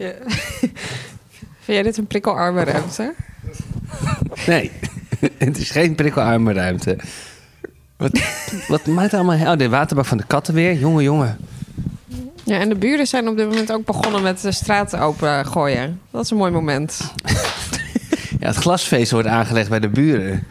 Ja. Vind jij dit een prikkelarme ruimte? Nee, het is geen prikkelarme ruimte. Wat, wat maakt allemaal... Oh, de waterbak van de katten weer. Jongen, jongen. Ja, en de buren zijn op dit moment ook begonnen met de straat open gooien. Dat is een mooi moment. Ja, het glasvezel wordt aangelegd bij de buren.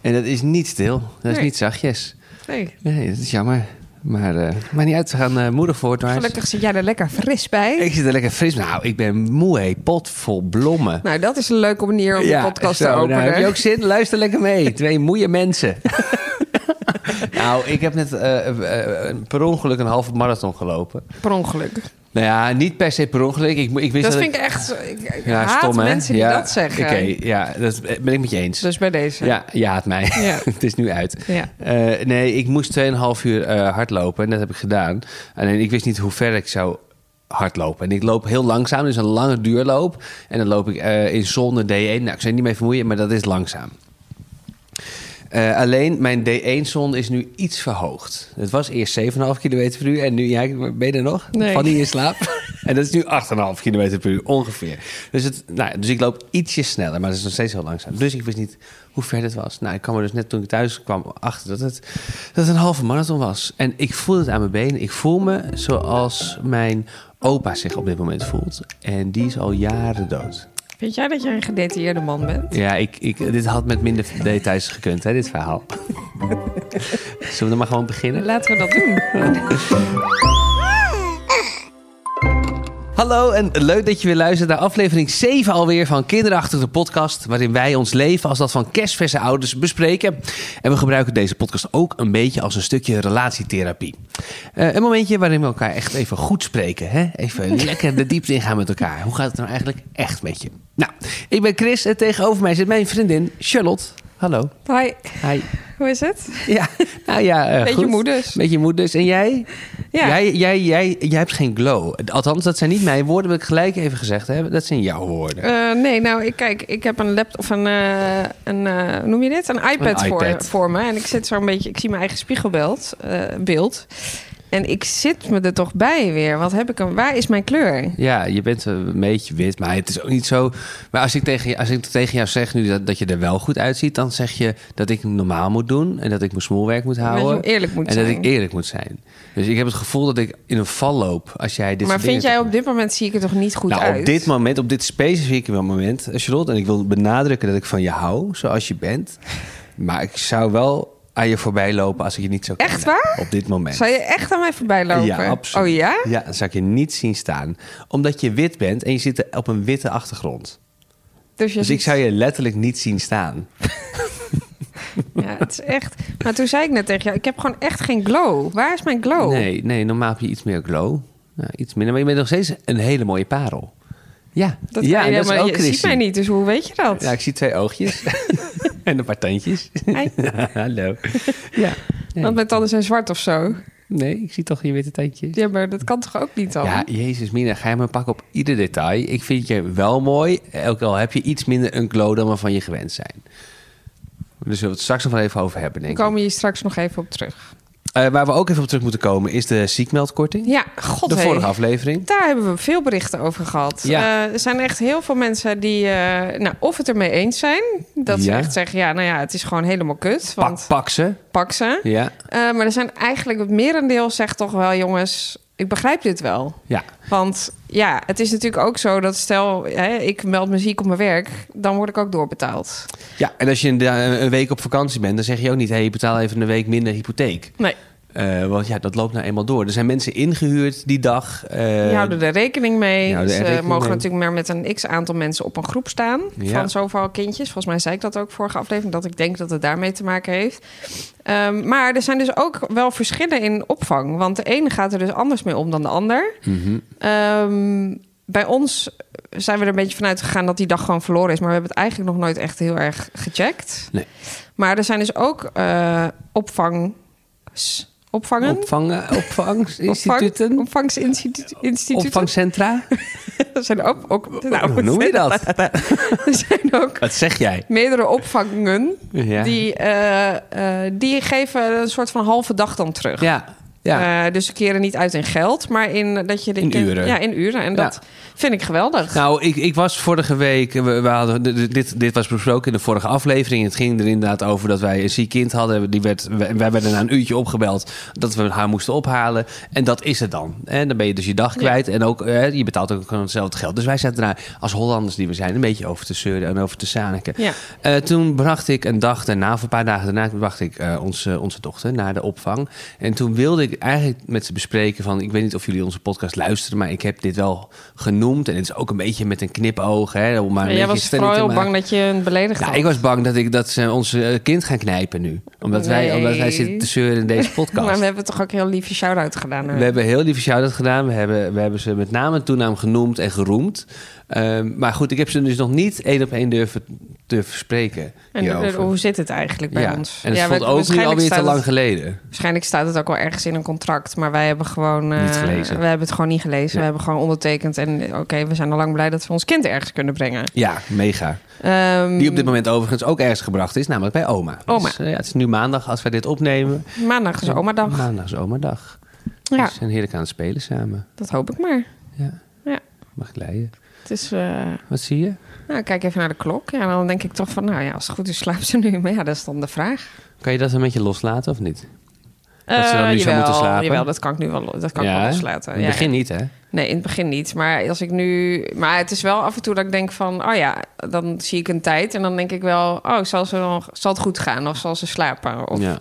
En dat is niet stil. Dat is Nee. niet zachtjes. Nee. Nee, dat is jammer. Maar, eh maar niet uit te gaan uh, moeder voortwaarts. Gelukkig zit jij er lekker fris bij. Ik zit er lekker fris. Nou, ik ben moe, hé. Pot vol blommen. Nou, dat is een leuke manier om de podcast zo, te openen. Nou, heb je ook zin? Luister lekker mee. Twee moeie mensen. nou, ik heb net eh, per ongeluk een halve marathon gelopen. Per ongeluk. Nou ja, niet per se per ongeluk. Ik, ik wist Dat dat vind ik echt... Ik, Ja, haat stom, mensen die dat zeggen. Oké, ja, dat ben ik met je eens. Dus bij deze. Ja, je haat mij. Ja. het is nu uit. Ja. Nee, ik moest 2,5 uur hardlopen en dat heb ik gedaan. Alleen ik wist niet hoe ver ik zou hardlopen. En ik loop heel langzaam, dus een lange duurloop. En dan loop ik in zone D1. Nou, ik zou niet mee vermoeien, maar dat is langzaam. Eh, alleen mijn D1-zone is nu iets verhoogd. Het was eerst 7,5 km per uur en nu, ja, ben je er nog? Nee. Van die in slaap? en dat is nu 8,5 km per uur ongeveer. Dus, het, nou, dus ik loop ietsje sneller, maar dat is nog steeds heel langzaam. Dus ik wist niet hoe ver het was. Nou, ik kwam er dus net toen ik thuis kwam achter dat het, dat het een halve marathon was. En ik voel het aan mijn benen. Ik voel me zoals mijn opa zich op dit moment voelt. En die is al jaren dood. Vind jij dat jij een gedetailleerde man bent? Ja, ik, ik, dit had met minder details gekund, hè, dit verhaal. Zullen we dan maar gewoon beginnen? Laten we dat doen. Hallo en leuk dat je weer luistert naar aflevering 7 alweer van Kinderachtig de podcast... waarin wij ons leven als dat van kerstverse ouders bespreken. En we gebruiken deze podcast ook een beetje als een stukje relatietherapie. Eh, een momentje waarin we elkaar echt even goed spreken. Hè? Even lekker de diepte ingaan met elkaar. Hoe gaat het nou eigenlijk echt met je? Nou, ik ben Chris en tegenover mij zit mijn vriendin Charlotte. Hallo. Hi. hoe is het? Ja, nou ja, eh, Beetje moe dus. Beetje moe dus. En jij? Ja. Jij, jij, jij, jij hebt geen glow. Althans, dat zijn niet mijn woorden, wil ik gelijk even gezegd hebben. Dat zijn jouw woorden. Eh, nee, nou, ik kijk, ik heb een laptop of een, eh, een noem je dit? Een iPad, Een Voor, iPad. voor me. En ik zit zo een beetje, ik zie mijn eigen spiegelbeeld, beeld. En ik zit me er toch bij weer. Wat heb ik een, waar is mijn kleur? Ja, je bent een beetje wit, maar het is ook niet zo. Maar als ik tegen, je- als ik tegen jou zeg nu dat, dat je er wel goed uitziet, dan zeg je dat ik normaal moet doen en dat ik mijn smoelwerk moet Dat houden. je eerlijk moet en zijn. dat ik eerlijk moet zijn. Dus ik heb het gevoel dat ik in een val loop als jij dit maar vind jij op dit moment zie ik er toch niet goed nou, uit? op dit moment, op dit specifieke moment, Charlotte, en ik wil benadrukken dat ik van je hou, zoals je bent. Maar ik zou wel aan je voorbij lopen als ik je niet zou Echt kennen. waar? Op dit moment. Zou je echt aan mij voorbij lopen? Ja, absoluut. Oh ja? Ja, dan zou ik je niet zien staan. Omdat je wit bent en je zit op een witte achtergrond. Dus, je Dus ik zou je letterlijk niet zien staan. Ja, het is echt... Maar toen zei ik net tegen jou, ik heb gewoon echt geen glow. Waar is mijn glow? Nee, nee, normaal heb je iets meer glow. Nou, iets minder, maar je bent nog steeds een hele mooie parel. Ja, Dat ja dat is ook je ziet mij niet, dus hoe weet je dat? Ja, ik zie twee oogjes. en een paar tandjes. Hallo. Ja. Nee. Want mijn tanden zijn zwart of zo. nee, ik zie toch je witte tandjes. Ja, maar dat kan toch ook niet dan? Ja, jezus mina, ga je me pakken op ieder detail. Ik vind je wel mooi, ook al heb je iets minder een glow dan waarvan je gewend zijn. Dus we het straks nog wel even over hebben, We denk ik. komen hier straks nog even op terug. Eh, waar we ook even op terug moeten komen is de ziekmeldkorting. Ja, god de vorige aflevering. Daar hebben we veel berichten over gehad. Ja. Eh, er zijn echt heel veel mensen die eh, nou, of het ermee eens zijn. Dat ze echt zeggen, ja, nou ja, het is gewoon helemaal kut. Pak, Want pak ze. pak ze. Ja, maar er zijn eigenlijk het merendeel zegt toch wel, jongens, ik begrijp dit wel. ja. Want ja, het is natuurlijk ook zo dat stel, hè, ik meld me ziek op mijn werk, dan word ik ook doorbetaald. ja. En als je een, een week op vakantie bent, dan zeg je ook niet... hé, hey, je betaalt even een week minder hypotheek. Nee, Eh, want ja, dat loopt nou eenmaal door. Er zijn mensen ingehuurd die dag. eh, die houden er rekening mee. Ze mogen mee. natuurlijk maar met een x aantal mensen op een groep staan. Ja. Van zoveel kindjes. Volgens mij zei ik dat ook vorige aflevering. Dat ik denk dat het daarmee te maken heeft. Ehm, maar er zijn dus ook wel verschillen in opvang. Want de ene gaat er dus anders mee om dan de ander. mhm. Ehm, bij ons zijn we er een beetje vanuit gegaan dat die dag gewoon verloren is. Maar we hebben het eigenlijk nog nooit echt heel erg gecheckt. Nee. Maar er zijn dus ook eh opvangs... Opvangen? Opvangen, opvangsinstituten, Opvang, opvangsinstituten. instituten. opvangcentra. Er zijn ook, ook nou, Hoe noem je dat? Er zijn ook Wat zeg jij? meerdere opvangen Ja. die, eh, eh, die geven een soort van halve dag dan terug. Ja, Ja. Eh, dus ze keren niet uit in geld, maar in dat je de In uren. Ja, in uren. En dat vind ik geweldig. Nou, ik, ik was vorige week. We, we hadden, dit, dit was besproken in de vorige aflevering. Het ging er inderdaad over dat wij een ziek kind hadden. Die werd, wij wij werden na een uurtje opgebeld dat we haar moesten ophalen. En dat is het dan. En dan ben je dus je dag kwijt. En ook, eh, je betaalt ook gewoon hetzelfde geld. Dus wij zaten daar als Hollanders die we zijn een beetje over te zeuren en over te zaniken. Ja. Eh, toen bracht ik een dag daarna, of een paar dagen daarna, bracht ik eh, onze, onze dochter naar de opvang. En toen wilde ik eigenlijk met ze bespreken van, ik weet niet of jullie onze podcast luisteren, maar ik heb dit wel genoemd. En het is ook een beetje met een knipoog, hè, om maar een jij was vooral heel bang dat je een beledigd Ja, had. ik was bang dat, ik, dat ze ons eh, kind gaan knijpen nu. Omdat, wij, omdat wij zitten te zeuren in deze podcast. Maar we hebben toch ook heel lief je shout-out gedaan. hè? We hebben heel lieve shout-out gedaan. We hebben, we hebben ze met naam en toenaam genoemd en geroemd. Ehm, maar goed, ik heb ze dus nog niet één op één durven, durven spreken En hierover. hoe zit het eigenlijk bij ja. ons? En het ja, voelt we- ook nu alweer te lang het- geleden. Waarschijnlijk staat het ook wel ergens in een contract, maar wij hebben gewoon eh, Niet gelezen. We hebben het gewoon niet gelezen. We hebben gewoon ondertekend en oké, we zijn al lang blij dat we ons kind ergens kunnen brengen. Ja, mega. Ehm, Die op dit moment overigens ook ergens gebracht is, namelijk bij oma. Oma. Dus, eh, ja, het is nu maandag als wij dit opnemen. Maandag is omadag. Maandag is omadag. Ja, We zijn heerlijk aan het spelen samen. dat hoop ik maar. Ja. Mag? Het is. eh, Wat zie je? nou, ik kijk even naar de klok. Ja, dan denk ik toch van, nou ja, als het goed is, slaapt ze nu. Maar ja, dat is dan de vraag. Kan je dat een beetje loslaten of niet? Dat ze dan Eh, nu jawel, moeten slapen? Jawel, dat kan ik nu wel, dat kan ik wel loslaten. In het begin ja. niet, hè? Nee, in het begin niet. Maar als ik nu. Maar het is wel af en toe dat ik denk van, oh ja, dan zie ik een tijd en dan denk ik wel, oh, zal, ze nog, zal het goed gaan of zal ze slapen? Of, Ja.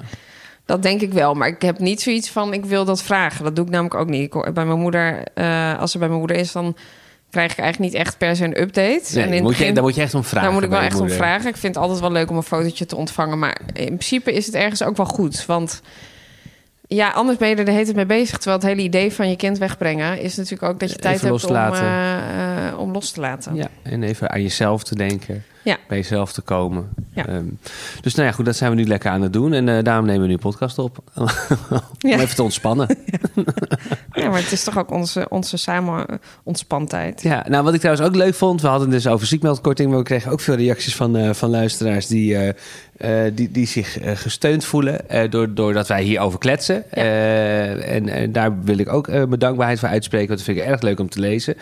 Dat denk ik wel, maar ik heb niet zoiets van, ik wil dat vragen. Dat doe ik namelijk ook niet. Ik, bij mijn moeder, eh, als ze bij mijn moeder is, dan krijg ik eigenlijk niet echt per se een update. Nee, en in moet je, begin- daar moet je echt om vragen. daar moet ik wel echt om vragen. Ik vind het altijd wel leuk om een fotootje te ontvangen. Maar in principe is het ergens ook wel goed. Want ja, anders ben je er de hele tijd mee bezig. Terwijl het hele idee van je kind wegbrengen... is natuurlijk ook dat je tijd Even hebt om, eh, eh, om los te laten. Ja, en even aan jezelf te denken. Ja. Bij jezelf te komen. Ja. Ehm, dus nou ja, goed, dat zijn we nu lekker aan het doen. En eh, daarom nemen we nu een podcast op. om Ja. even te ontspannen. Ja, maar het is toch ook onze, onze samen eh, ontspantheid. Ja, nou wat ik trouwens ook leuk vond, we hadden dus over ziekmeldkorting, maar we kregen ook veel reacties van, eh, van luisteraars die, die, die zich gesteund voelen door, doordat wij hierover kletsen. En eh, daar wil ik ook mijn dankbaarheid voor uitspreken, want dat vind ik erg leuk om te lezen.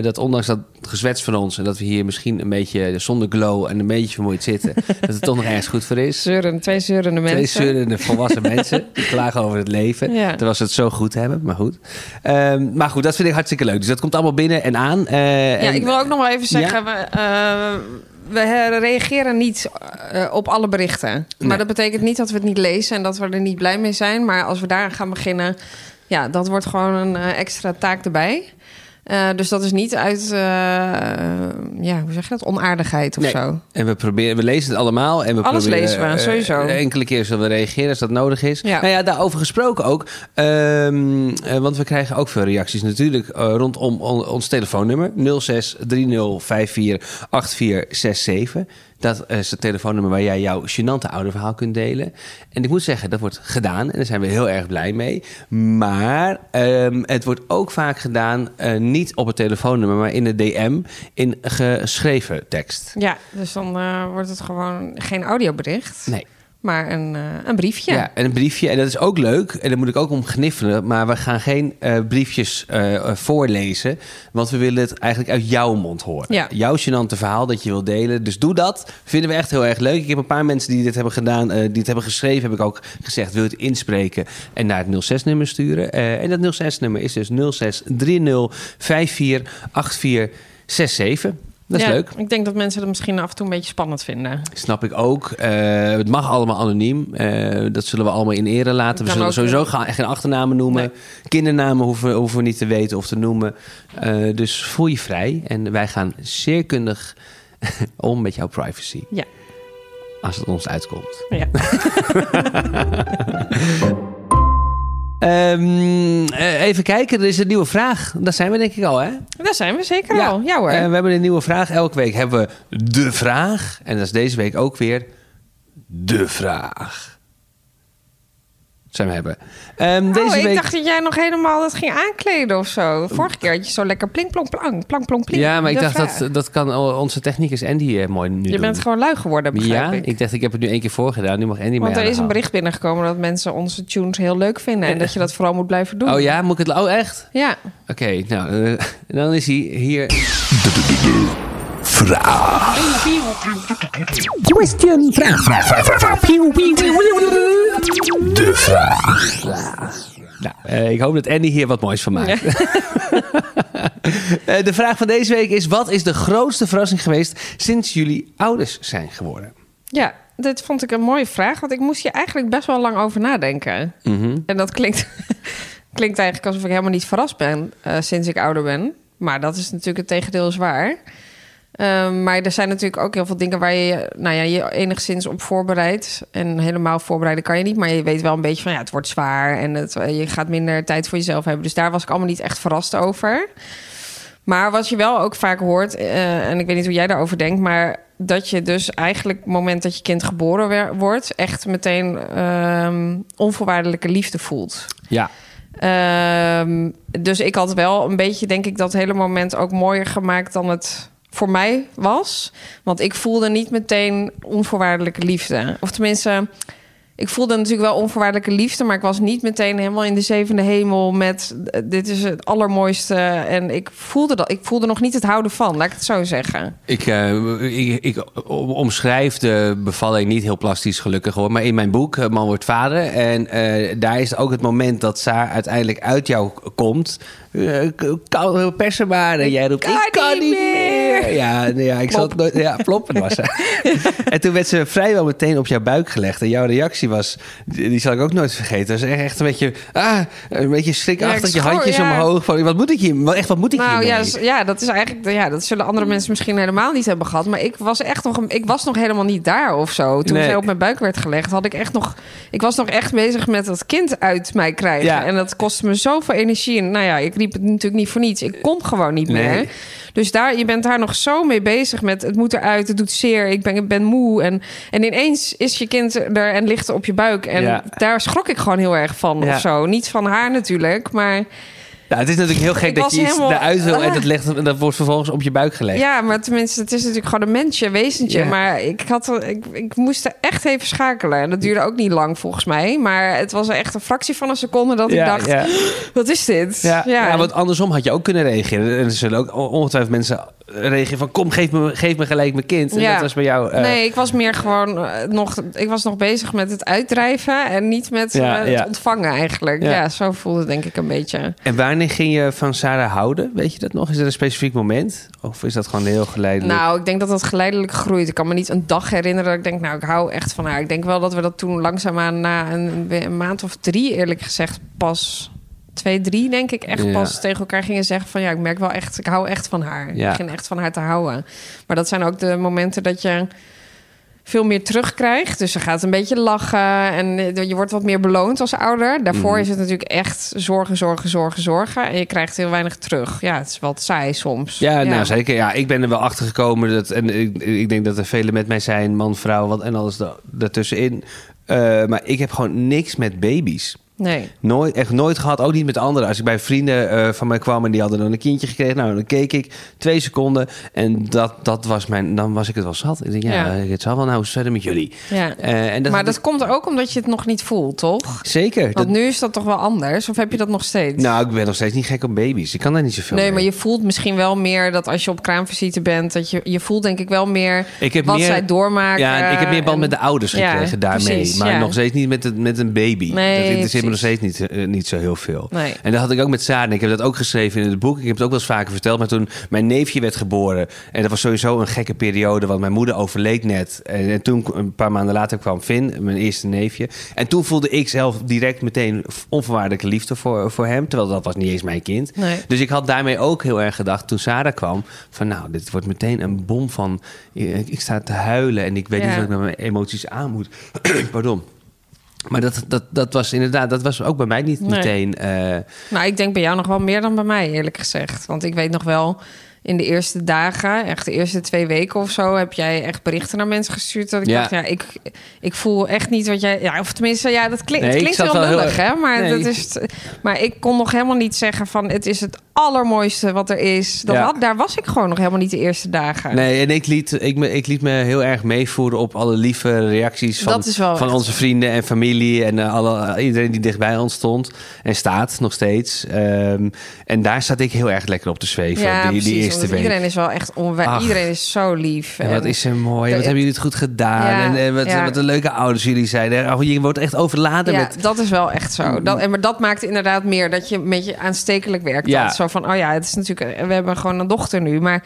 Dat ondanks dat gezwets van ons en dat we hier misschien een beetje zonder en een beetje vermoeid zitten, dat het toch nog ergens goed voor is. Zeuren, twee zeurende Twee mensen. zeurende volwassen mensen die klagen over het leven. Ja. Terwijl ze het zo goed hebben, maar goed. Ehm, maar goed, dat vind ik hartstikke leuk. Dus dat komt allemaal binnen en aan. Eh, Ja, en- ik wil ook nog wel even zeggen... We, eh, we reageren niet eh, op alle berichten. Maar Nee. dat betekent niet dat we het niet lezen... en dat we er niet blij mee zijn. Maar als we daar gaan beginnen... ja, dat wordt gewoon een eh, extra taak erbij. Eh, dus dat is niet uit, eh, ja, hoe zeg je dat, onaardigheid of Nee. zo. En we proberen, we lezen het allemaal. En we Alles proberen, lezen we, eh, sowieso. enkele keer zullen we reageren als dat nodig is. Ja. Nou ja, daarover gesproken ook. ehm, eh, want we krijgen ook veel reacties natuurlijk rondom on- ons telefoonnummer. 06 3054 8467. Dat is het telefoonnummer waar jij jouw gênante ouderverhaal kunt delen. En ik moet zeggen, dat wordt gedaan. En daar zijn we heel erg blij mee. Maar ehm, het wordt ook vaak gedaan, eh, niet op het telefoonnummer, maar in de DM, in geschreven tekst. Ja, dus dan eh, wordt het gewoon geen audiobericht, Nee. Maar een, eh, een briefje. Ja. en een briefje. En dat is ook leuk. En daar moet ik ook om gniffelen. Maar we gaan geen eh, briefjes eh, voorlezen. Want we willen het eigenlijk uit jouw mond horen. Ja. Jouw gênante verhaal dat je wil delen. Dus doe dat. Vinden we echt heel erg leuk. Ik heb een paar mensen die dit hebben gedaan, die het hebben geschreven, heb ik ook gezegd, wil je het inspreken en naar het 06-nummer sturen. En dat 06-nummer is dus 0630 548467. Dat is Ja, leuk. Ik denk dat mensen het misschien af en toe een beetje spannend vinden. Snap ik ook. Eh, het mag allemaal anoniem. Eh, dat zullen we allemaal in ere laten. We zullen sowieso gaan, geen achternamen noemen. Nee. Kindernamen hoeven, hoeven we niet te weten of te noemen. Eh, dus voel je vrij. En wij gaan zeer kundig om met jouw privacy. Ja. Als het ons uitkomt. Ja. even kijken, er is een nieuwe vraag. Daar zijn we denk ik al, hè? Daar zijn we zeker al. Ja hoor. Eh, we hebben een nieuwe vraag. Elke week hebben we de vraag. En dat is deze week ook weer de vraag. Zijn we hebben. Ehm, deze oh, ik week... dacht dat jij nog helemaal dat ging aankleden of zo. Vorige keer had je zo lekker plink, plonk, plank, plank, plonk, plink. Ja, maar ik dacht vraag. dat, dat kan onze technicus Andy eh, mooi nu Je doen. bent gewoon lui geworden, begrijp Ja, ik. ik dacht ik heb het nu één keer voorgedaan. Nu mag Andy mij Want er is een bericht binnengekomen dat mensen onze tunes heel leuk vinden. En dat je dat vooral moet blijven doen. Oh ja, moet ik het... Oh, echt? Ja. Oké, nou, eh, dan is hij hier. Question. Vraag, vraag, vraag, vraag, vraag. Pieuw, pieuw, pieuw, pieuw. De vraag. Nou, eh, ik hoop dat Andy hier wat moois van maakt. Eh, de vraag van deze week is: wat is de grootste verrassing geweest sinds jullie ouders zijn geworden? Ja, dit vond ik een mooie vraag. Want ik moest hier eigenlijk best wel lang over nadenken. Mhm. En dat klinkt, klinkt eigenlijk alsof ik helemaal niet verrast ben eh, sinds ik ouder ben. Maar dat is natuurlijk het tegendeel is waar. Ehm, maar er zijn natuurlijk ook heel veel dingen waar je je- nou ja, je enigszins op voorbereidt. En helemaal voorbereiden kan je niet. Maar je weet wel een beetje van ja, het wordt zwaar. En het, eh, je gaat minder tijd voor jezelf hebben. Dus daar was ik allemaal niet echt verrast over. Maar wat je wel ook vaak hoort, eh, en ik weet niet hoe jij daarover denkt, maar dat je dus eigenlijk het moment dat je kind geboren wordt, echt meteen ehm, onvoorwaardelijke liefde voelt. Ja. Ehm, dus ik had wel een beetje, denk ik, dat hele moment ook mooier gemaakt dan het voor mij was. Want ik voelde niet meteen onvoorwaardelijke liefde. Of tenminste, ik voelde natuurlijk wel onvoorwaardelijke liefde, maar ik was niet meteen helemaal in de zevende hemel met eh, dit is het allermooiste. En ik voelde dat. Ik voelde nog niet het houden van, laat ik het zo zeggen. Ik, eh, ik, omschrijf de bevalling niet heel plastisch gelukkig hoor. Maar in mijn boek, eh, Man wordt vader. En daar is ook het moment dat Saar uiteindelijk uit jou komt. Eh, k- kan persen maar. En jij roept, kan ik kan niet meer. meer. Ja, nee, ja, ik zal het nooit... Ja, ploppen was ze. en toen werd ze vrijwel meteen op jouw buik gelegd. En jouw reactie was, die zal ik ook nooit vergeten. Dat was echt, echt een beetje, ah, een beetje schrikachtig. Ja, je handjes ja. omhoog. Van, wat moet ik hier? Wat- Echt, wat moet ik Nou ja, ja, dat is eigenlijk. Ja, dat zullen andere mensen misschien helemaal niet hebben gehad. Maar ik was echt nog. Ik was nog helemaal niet daar of zo. Toen Nee. zij op mijn buik werd gelegd, had ik echt nog. Ik was nog echt bezig met dat kind uit mij krijgen. En dat kostte me zoveel energie. En nou ja, ik riep het natuurlijk niet voor niets. Ik kon gewoon niet Nee. meer. Dus daar, je bent daar nog zo mee bezig met het moet eruit, het doet zeer, ik ben, ik ben moe. En, en ineens is je kind er en ligt op je buik. En Ja. daar schrok ik gewoon heel erg van Ja. of zo. Niet van haar natuurlijk, maar Nou, het is natuurlijk heel gek Ik dat je iets helemaal- eruit wil en Ah. dat, legt, en dat wordt vervolgens op je buik gelegd. Ja, maar tenminste, het is natuurlijk gewoon een mensje, wezentje. Ja. Maar ik, had, ik, ik moest er echt even schakelen. En dat duurde ook niet lang volgens mij. Maar het was echt een fractie van een seconde dat ik dacht... ja. Wat is dit? Ja, ja. want andersom had je ook kunnen reageren. En er zullen ook ongetwijfeld mensen reageren van... kom, geef me, geef me gelijk mijn kind. En Ja. dat was bij jou... eh, Nee, ik was meer gewoon eh, nog... Ik was nog bezig met het uitdrijven... en niet met Ja, eh, het ontvangen eigenlijk. Ja. Zo voelde het denk ik een beetje. En wanneer ging je van Sarah houden? Weet je dat nog? Is er een specifiek moment? Of is dat gewoon heel geleidelijk? Nou, ik denk dat dat geleidelijk groeit. Ik kan me niet een dag herinneren dat ik denk... nou, ik hou echt van haar. Ik denk wel dat we dat toen langzaamaan na een, een maand of drie... eerlijk gezegd pas... Twee, drie, denk ik, echt Ja. pas tegen elkaar gingen zeggen van ja, ik merk wel echt, ik hou echt van haar. Ja. Ik begin echt van haar te houden. Maar dat zijn ook de momenten dat je veel meer terugkrijgt. Dus ze gaat een beetje lachen en eh, je wordt wat meer beloond als ouder. Daarvoor Mhm. is het natuurlijk echt zorgen, zorgen, zorgen, zorgen. En je krijgt heel weinig terug. Ja, het is wat saai soms. Ja, nou zeker. Ja, ik ben er wel achter gekomen. Dat, en ik, ik denk dat er velen met mij zijn, man, vrouw, wat en alles da- daartussenin. Eh, maar ik heb gewoon niks met baby's. Nee. Nooit, echt nooit gehad, ook niet met anderen. Als ik bij vrienden eh, van mij kwam en die hadden dan een kindje gekregen, nou, dan keek ik twee seconden en dat, dat was mijn, dan was ik het wel zat. Ik denk, ja, Ja. het zal wel nou eens verder met jullie. Ja. Eh, en dat maar dat ik- komt ook omdat je het nog niet voelt, toch? zeker. Dat, Want nu is dat toch wel anders? Of heb je dat nog steeds? nou, ik ben nog steeds niet gek op baby's. Ik kan daar niet zoveel nee, mee. maar je voelt misschien wel meer dat als je op kraamvisite bent... dat je, je voelt denk ik wel meer Ik heb wat meer- zij doormaken. Ja, ik heb meer band en- met de ouders Ja, gekregen daarmee. precies, maar nog steeds niet met, het, met een baby. Nee, dat interesseert me nog steeds niet, eh, niet zo heel veel. Nee. En dat had ik ook met Sarah. Ik heb dat ook geschreven in het boek. Ik heb het ook wel eens vaker verteld. Maar toen mijn neefje werd geboren. En dat was sowieso een gekke periode. Want mijn moeder overleed net. En, en toen, een paar maanden later, kwam Finn, mijn eerste neefje. En toen voelde ik zelf direct meteen onvoorwaardelijke liefde voor, voor hem. Terwijl dat was niet eens mijn kind. Nee. Dus ik had daarmee ook heel erg gedacht toen Sarah kwam. Van nou, dit wordt meteen een bom van... Ik, ik sta te huilen en ik weet Ja. niet wat ik met mijn emoties aan moet. Pardon. Maar dat, dat, dat was inderdaad, dat was ook bij mij niet Nee. meteen... eh, Nou, ik denk bij jou nog wel meer dan bij mij, eerlijk gezegd. Want ik weet nog wel... in de eerste dagen, echt de eerste twee weken of zo, heb jij echt berichten naar mensen gestuurd. Dat ik Ja. dacht, ja, ik, ik voel echt niet wat jij. Ja, of tenminste, ja, dat klinkt, Nee, het klinkt heel heel hè? Maar, Nee. dat is, maar ik kon nog helemaal niet zeggen van het is het allermooiste wat er is. Dat Ja. had, daar was ik gewoon nog helemaal niet de eerste dagen. Nee, en ik liet, ik, me, ik liet me heel erg meevoeren op alle lieve reacties van, van echt- onze vrienden en familie en eh, alle, iedereen die dichtbij ons stond en staat nog steeds. Ehm, en daar zat ik heel erg lekker op te zweven, Ja, die, eerste week. Iedereen is wel echt onwijs. Iedereen is zo lief. En wat is er mooi, de- wat hebben jullie het goed gedaan. Ja, en, en wat, wat een leuke ouders jullie zijn. Oh, je wordt echt overladen Ja, met... dat is wel echt zo. Dat, en maar dat maakt inderdaad meer dat je met je aanstekelijk werkt. Ja. Ja. Zo van, oh ja, het is natuurlijk, we hebben gewoon een dochter nu, maar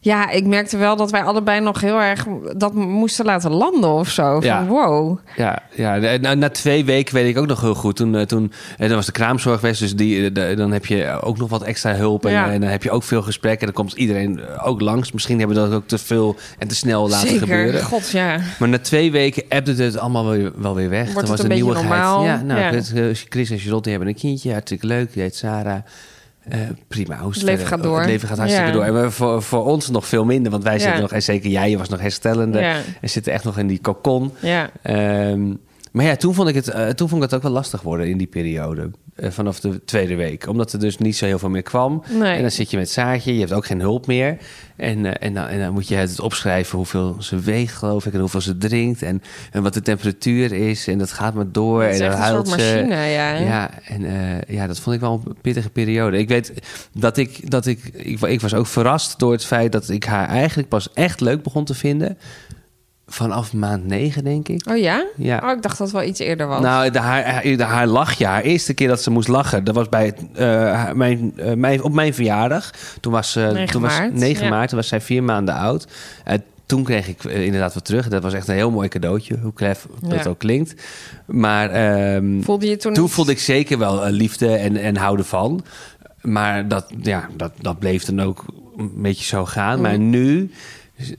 ja, ik merkte wel dat wij allebei nog heel erg dat moesten laten landen of zo. Van, Ja. wow. Ja, ja na, na twee weken weet ik ook nog heel goed. Toen, eh, toen eh, dan was de kraamzorg geweest, dus die, eh, de- dan heb je ook nog wat extra hulp. En, Ja. eh, en dan heb je ook veel gesprekken. En dan komt iedereen eh, ook langs. Misschien hebben we dat ook te veel en te snel laten Zeker. gebeuren. God, ja. Maar na twee weken appte het allemaal wel weer, wel weer weg. Wordt het was een nieuwigheid. normaal? Ja, nou, Ja. eh, Chris en Charlotte hebben een kindje. Hartstikke leuk. Die heet Sarah. Eh, prima. Hoe Het leven gaat door. Het leven gaat hartstikke Ja. door. En we- voor, voor ons nog veel minder. Want wij Ja. zitten nog, en zeker jij, je was nog herstellende. Ja. En zitten echt nog in die cocon. Ja. Ehm, maar ja, toen vond, ik het, eh, toen vond ik het ook wel lastig worden in die periode. Eh, vanaf de tweede week. Omdat er dus niet zo heel veel meer kwam. Nee. En dan zit je met Saartje, je hebt ook geen hulp meer. En, eh, en, dan, en dan moet je het opschrijven hoeveel ze weegt, geloof ik. En hoeveel ze drinkt. En, en wat de temperatuur is. En dat gaat maar door. En dan huilt soort ze. machine, ja. Ja, en eh, ja, dat vond ik wel een pittige periode. Ik weet dat ik, dat ik, ik, ik was ook verrast door het feit dat ik haar eigenlijk pas echt leuk begon te vinden. Vanaf maand negen, denk ik. Oh ja? Ja. Oh, ik dacht dat het wel iets eerder was. Nou, de haar, de haar lachje, haar eerste keer dat ze moest lachen, dat was bij het, eh, mijn, eh, mijn, op mijn verjaardag. Toen was ze 9 toen was, maart, 9 ja. maart, toen was zij vier maanden oud. Eh, toen kreeg ik eh, inderdaad wat terug. Dat was echt een heel mooi cadeautje, hoe klef dat Ja. ook klinkt. Maar ehm, voelde je toen toen niet- voelde ik zeker wel eh, liefde en, en houden van. Maar dat, ja, dat, dat bleef dan ook een beetje zo gaan. Mm. Maar nu,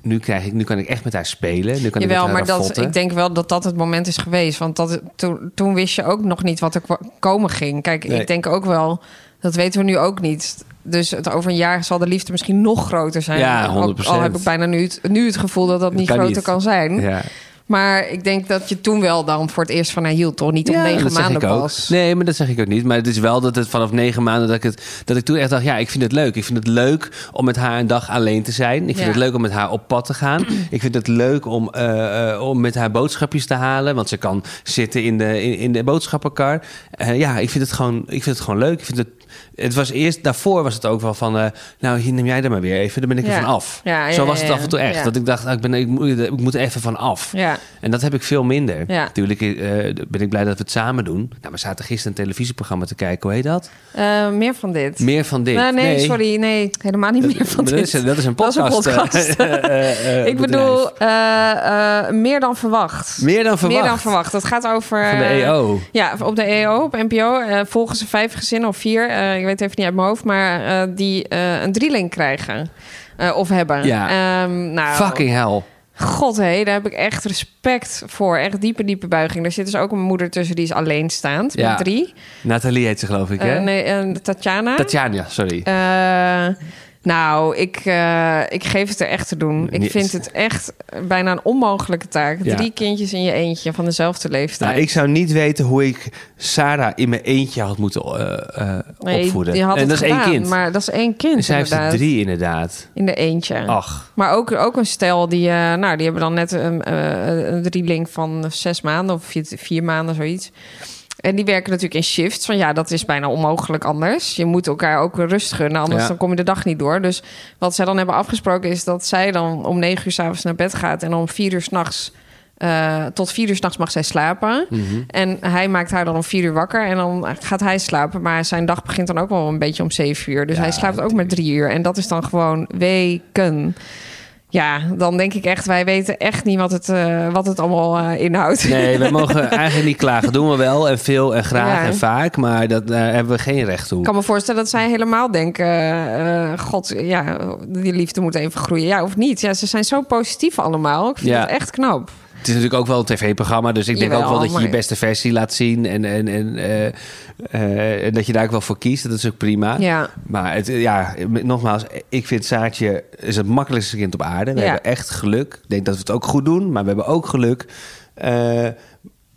nu, krijg ik, nu kan ik echt met haar spelen. Nu kan ik Jawel, haar maar dat, ik denk wel dat dat het moment is geweest. Want dat, toen, toen wist je ook nog niet wat er komen ging. Kijk, Nee. ik denk ook wel, dat weten we nu ook niet. Dus het, over een jaar zal de liefde misschien nog groter zijn. Ja, Al- 100%. Al, heb ik bijna nu het, nu het gevoel dat dat niet Kan groter niet. kan zijn. Ja. Maar ik denk dat je toen wel dan voor het eerst van haar hield, toch? Niet om Ja, negen maanden pas. Nee, maar dat zeg ik ook niet. Maar het is wel dat het vanaf negen maanden dat ik het dat ik toen echt dacht, ja, ik vind het leuk. Ik vind het leuk om met haar een dag alleen te zijn. Ik vind Ja. het leuk om met haar op pad te gaan. ik vind het leuk om, eh, eh, om met haar boodschapjes te halen, want ze kan zitten in de in, in de boodschappenkar. Eh, ja, ik vind het gewoon, ik vind het gewoon leuk. Ik vind het het was eerst, daarvoor was het ook wel van, eh, nou, hier neem jij er maar weer even, dan ben ik er Ja. van af. Ja, Zo was het af en toe echt. Dat ik dacht, ah, ik, ben, ik, moet, ik moet er even van af. Ja, En dat heb ik veel minder. Ja. Natuurlijk eh, ben ik blij dat we het samen doen. Nou, we zaten gisteren een televisieprogramma te kijken. Hoe heet dat? Eh, meer van dit. Meer van dit. Nou, nee, sorry, nee, helemaal niet meer van Maar dit. dat, is, dat is een Dat is een podcast. podcast. eh, eh, eh, ik bedoel, eh, eh, meer dan verwacht. Meer dan verwacht. Meer dan verwacht. Het gaat over... Van de eh, EO. Ja, op de EO, op NPO. eh volgen ze vijf gezinnen of vier. Eh, ik weet even niet uit mijn hoofd. Maar eh, die eh, een drieling krijgen. of hebben. Ja. Ehm, nou, Fucking hell. God, hé, daar heb ik echt respect voor. Echt diepe, diepe buiging. Er zit dus ook een moeder tussen die is alleenstaand. Ja. Met drie. Nathalie heet ze geloof ik, hè? Nee, Tatjana. Tatjana, sorry. Nou, ik, eh, ik geef het er echt te doen. Ik vind het echt bijna een onmogelijke taak. Ja. Drie kindjes in je eentje van dezelfde leeftijd. Nou, ik zou niet weten hoe ik Sarah in mijn eentje had moeten eh, Nee, opvoeden. en het dat is gedaan, één kind. Maar dat is één kind, Zij heeft er drie inderdaad. In de eentje. Ach. Maar ook, ook een stel die, nou, die hebben dan net een, een drieling van zes maanden of vier, vier maanden, zoiets. En die werken natuurlijk in shifts. Van ja, dat is bijna onmogelijk anders. Je moet elkaar ook rust gunnen, anders Ja. dan kom je de dag niet door. Dus wat zij dan hebben afgesproken is dat zij dan om negen uur s'avonds naar bed gaat en om vier uur s'nachts. eh tot vier uur s'nachts mag zij slapen. Mhm. En hij maakt haar dan om vier uur wakker. En dan gaat hij slapen. Maar zijn dag begint dan ook wel een beetje om zeven uur. Dus Ja, hij slaapt ook maar drie uur. En dat is dan gewoon weken. Ja, dan denk ik echt, wij weten echt niet wat het, eh, wat het allemaal eh, inhoudt. Nee, we mogen eigenlijk niet klagen. Doen we wel en veel en graag Ja. en vaak. Maar dat, daar hebben we geen recht toe. Ik kan me voorstellen dat zij helemaal denken... eh, god, ja, die liefde moet even groeien. Ja, of niet. Ja, ze zijn zo positief allemaal. Ik vind Ja. het echt knap. Het is natuurlijk ook wel een tv-programma, dus ik denk Jawel, ook wel dat je je beste versie laat zien en, en, en, eh, eh, en dat je daar ook wel voor kiest. Dat is ook prima. Ja. Maar het, ja, nogmaals, ik vind Saartje is het makkelijkste kind op aarde. We Ja. hebben echt geluk. Ik denk dat we het ook goed doen, maar we hebben ook geluk. Eh,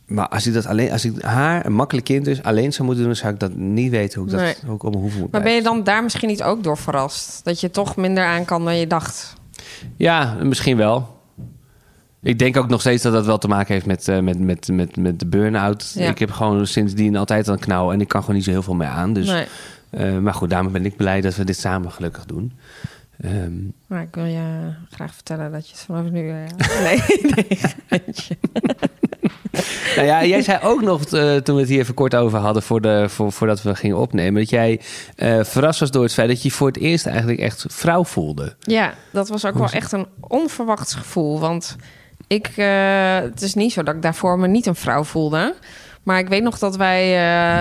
maar als ik dat alleen, als ik haar een makkelijk kind dus alleen zou moeten doen, zou ik dat niet weten hoe ik dat hoe ik moet Maar ben je dan daar misschien niet ook door verrast? Dat je toch minder aan kan dan je dacht? Ja, misschien wel. Ik denk ook nog steeds dat dat wel te maken heeft met, eh, met, met, met, met de burn-out. Ja. Ik heb gewoon sindsdien altijd een knauw en ik kan gewoon niet zo heel veel mee aan. Dus, nee. eh, maar goed, daarom ben ik blij dat we dit samen gelukkig doen. Ehm, Maar ik wil je graag vertellen dat je het vanaf nu... eh, nee, nee. geintje. nou ja, jij zei ook nog toen we het hier even kort over hadden voor de, voor, voordat we gingen opnemen, dat jij eh, verrast was door het feit dat je voor het eerst eigenlijk echt vrouw voelde. Ja, dat was ook wel echt een onverwachts gevoel. Want ik, eh, het is niet zo dat ik daarvoor me niet een vrouw voelde. Maar ik weet nog dat wij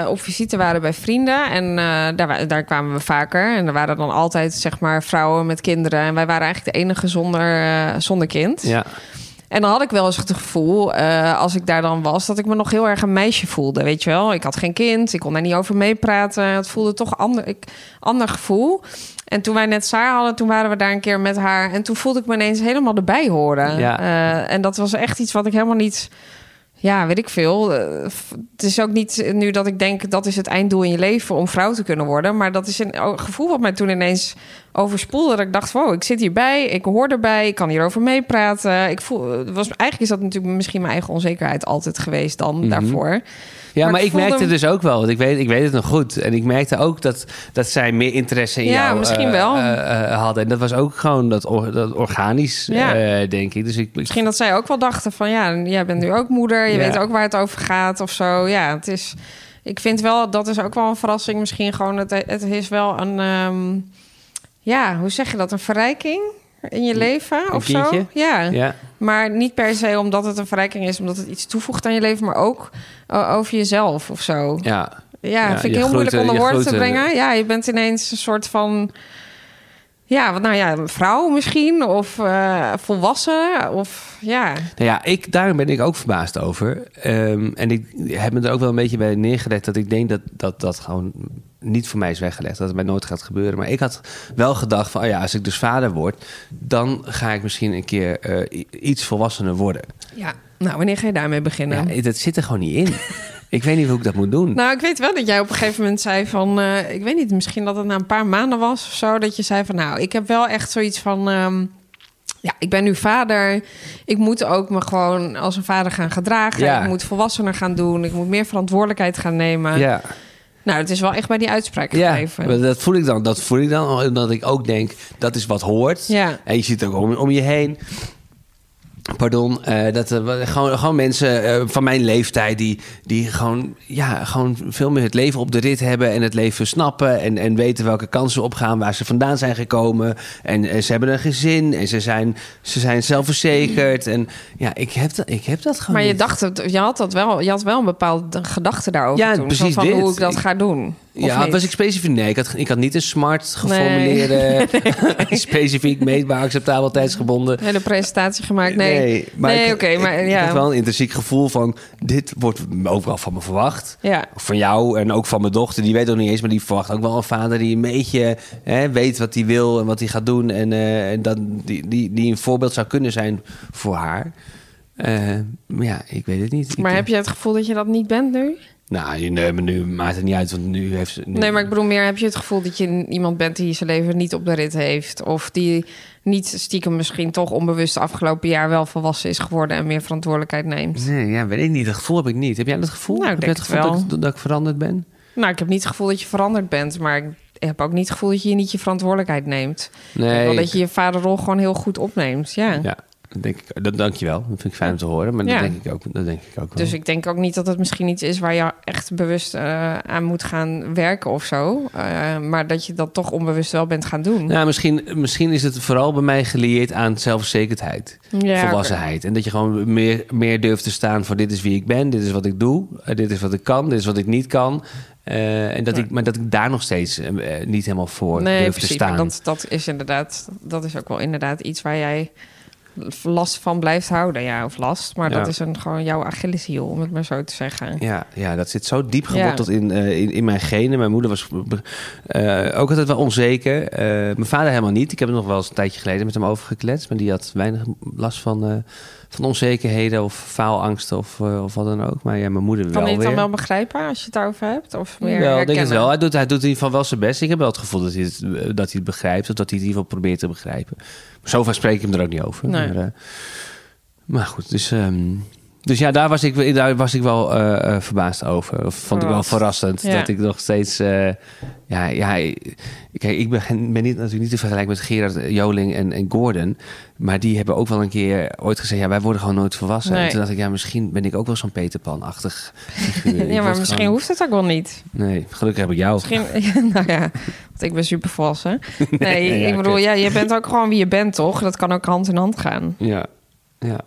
eh, op visite waren bij vrienden. En eh, daar, daar kwamen we vaker. En er waren dan altijd zeg maar vrouwen met kinderen. En wij waren eigenlijk de enige zonder, zonder kind. Ja, En dan had ik wel eens het gevoel, als ik daar dan was, dat ik me nog heel erg een meisje voelde. Weet je wel, ik had geen kind, ik kon daar niet over meepraten. Het voelde toch ander, ik, ander gevoel. En toen wij net Saar hadden, toen waren we daar een keer met haar. En toen voelde ik me ineens helemaal erbij horen. Ja. Eh, en dat was echt iets wat ik helemaal niet. Ja, weet ik veel. Eh, het is ook niet nu dat ik denk dat is het einddoel in je leven om vrouw te kunnen worden. Maar dat is een o- gevoel wat mij toen ineens overspoelde. Dat ik dacht, wow, ik zit hierbij, ik hoor erbij, ik kan hierover meepraten. Ik voel, het was, eigenlijk is dat natuurlijk misschien mijn eigen onzekerheid altijd geweest dan Mhm. daarvoor. Ja maar, Maar ik merkte hem- dus ook wel, want ik weet, ik weet het nog goed. En ik merkte ook dat, dat zij meer interesse in Ja, jou misschien eh, wel. eh, eh, hadden. En dat was ook gewoon dat, or- dat organisch, Ja. denk ik. Dus ik, Misschien dat zij ook wel dachten van ja, jij bent nu ook moeder, je Ja. weet ook waar het over gaat of zo. Ja, het is. Ik vind wel dat is ook wel een verrassing. Misschien gewoon het, het is wel een. ehm, ja, hoe zeg je dat? Een verrijking in je leven een of zo? Ja. ja. Maar niet per se omdat het een verrijking is, omdat het iets toevoegt aan je leven, maar ook eh, over jezelf of zo. Ja, Ja, Ja, vind ik heel moeilijk eh, onder woorden te brengen. Ja, je bent ineens een soort van... Ja, wat nou ja, een vrouw misschien. Of eh, volwassen. Of ja. Nou ja, ik, daarom ben ik ook verbaasd over. Ehm, en ik heb me er ook wel een beetje bij neergelegd dat ik denk dat dat, dat gewoon niet voor mij is weggelegd. Dat het mij nooit gaat gebeuren. Maar ik had wel gedacht van, oh ja, als ik dus vader word, dan ga ik misschien een keer eh, iets volwassener worden. ja. Nou, wanneer ga je daarmee beginnen? Ja, dat zit er gewoon niet in. ik weet niet hoe ik dat moet doen. Nou, ik weet wel dat jij op een gegeven moment zei van... eh, ik weet niet, misschien dat het na een paar maanden was of zo... dat je zei van, nou, ik heb wel echt zoiets van... ehm, ja, ik ben nu vader. Ik moet ook me gewoon als een vader gaan gedragen. Ja. Ik moet volwassener gaan doen. Ik moet meer verantwoordelijkheid gaan nemen. ja. Nou, het is wel echt bij die uitspraak Ja, gebleven. maar dat voel ik dan. Dat voel ik dan, omdat ik ook denk dat is wat hoort. Ja. En je ziet het ook om, om je heen. Pardon, eh, dat er wel- gewoon, gewoon mensen eh, van mijn leeftijd die, die gewoon, ja, gewoon veel meer het leven op de rit hebben en het leven snappen en, en weten welke kansen opgaan, waar ze vandaan zijn gekomen. En, eh, ze hebben een gezin en ze zijn, ze zijn zelfverzekerd. En ja, ik heb dat, ik heb dat gewoon. Maar je niet. dacht je had dat wel, je had wel een bepaalde gedachte daarover Ja, toen. precies van dit. hoe ik dat ga doen. Ja, was ik specifiek? Nee, ik had, ik had niet een smart geformuleerde, specifiek meetbaar, acceptabel, tijdsgebonden. Een hele presentatie gemaakt. Nee, nee, ik- oké, maar ik, ik ja. had wel een intrinsiek gevoel van... dit wordt ook wel van me verwacht. Ja. Van jou en ook van mijn dochter. Die weet ook niet eens, maar die verwacht ook wel een vader... die een beetje hè, weet wat hij wil en wat hij gaat doen. En, en dat, die, die, die een voorbeeld zou kunnen zijn voor haar. Eh, maar ja, ik weet het niet. Maar ik, heb je het gevoel dat je dat niet bent nu? Nou, nee, maar nu maakt het niet uit, want nu heeft ze... nu- Nee, maar ik bedoel meer, heb je het gevoel dat je iemand bent die zijn leven niet op de rit heeft? Of die niet stiekem misschien toch onbewust afgelopen jaar wel volwassen is geworden en meer verantwoordelijkheid neemt? Nee, ja, weet ik niet. Dat gevoel heb ik niet. Heb jij dat gevoel? Nou, ik heb denk het gevoel wel. Dat, ik, dat ik veranderd ben? Nou, ik heb niet het gevoel dat je veranderd bent, maar ik heb ook niet het gevoel dat je niet je verantwoordelijkheid neemt. Nee. wel dat je je vaderrol gewoon heel goed opneemt, ja. Ja, dat denk ik. Dat dank je wel. Dat vind ik fijn om te horen. Maar Ja. dat denk ik ook. Dat denk ik ook wel. Dus ik denk ook niet dat het misschien iets is waar je echt bewust eh, aan moet gaan werken of zo. Eh, maar dat je dat toch onbewust wel bent gaan doen. Nou, misschien, misschien is het vooral bij mij gelieerd aan zelfverzekerdheid, Ja, volwassenheid. En dat je gewoon meer, meer durft te staan voor dit is wie ik ben, dit is wat ik doe, eh, dit is wat ik kan, dit is wat ik niet kan. En dat ik, maar dat ik daar nog steeds niet helemaal voor Nee, durf te staan. Maar dat, dat is inderdaad, dat is ook wel inderdaad iets waar jij last van blijft houden. Ja, of last. Maar Ja. dat is een, gewoon jouw Achilleshiel, om het maar zo te zeggen. Ja, ja, dat zit zo diep geworteld in, eh, in, in mijn genen. Mijn moeder was eh, ook altijd wel onzeker. Eh, mijn vader helemaal niet. Ik heb er nog wel eens een tijdje geleden met hem over gekletst. Maar die had weinig last van, van onzekerheden of faalangsten of, eh, of wat dan ook. Maar ja, mijn moeder Kan wel je het dan wel begrijpen als je het daarover hebt? Of meer Wel, ik denk het wel. Hij doet, hij doet in ieder geval wel zijn best. Ik heb wel het gevoel dat hij het, eh, dat hij het begrijpt. Of dat hij het in ieder geval probeert te begrijpen. Maar zover spreek ik hem er ook niet over. Nee. Maar, eh, maar goed, dus... ehm, dus ja, daar was ik, daar was ik wel eh, eh, verbaasd over. Of vond ik wel verrassend. Ja. Dat ik nog steeds... eh, ja, ja, kijk, ik ben, ben niet, natuurlijk niet te vergelijken met Gerard Joling en, en Gordon. Maar die hebben ook wel een keer ooit gezegd... ja, wij worden gewoon nooit volwassen. Nee. En toen dacht ik, ja, misschien ben ik ook wel zo'n Peter Pan-achtig figuur. Ik Ja, maar misschien gewoon- hoeft het ook wel niet. Nee, gelukkig heb ik jou. Misschien, nou ja, want ik ben super volwassen. Nee, Ja, ik bedoel, ja, je bent ook gewoon wie je bent, toch? Dat kan ook hand in hand gaan. Ja, ja,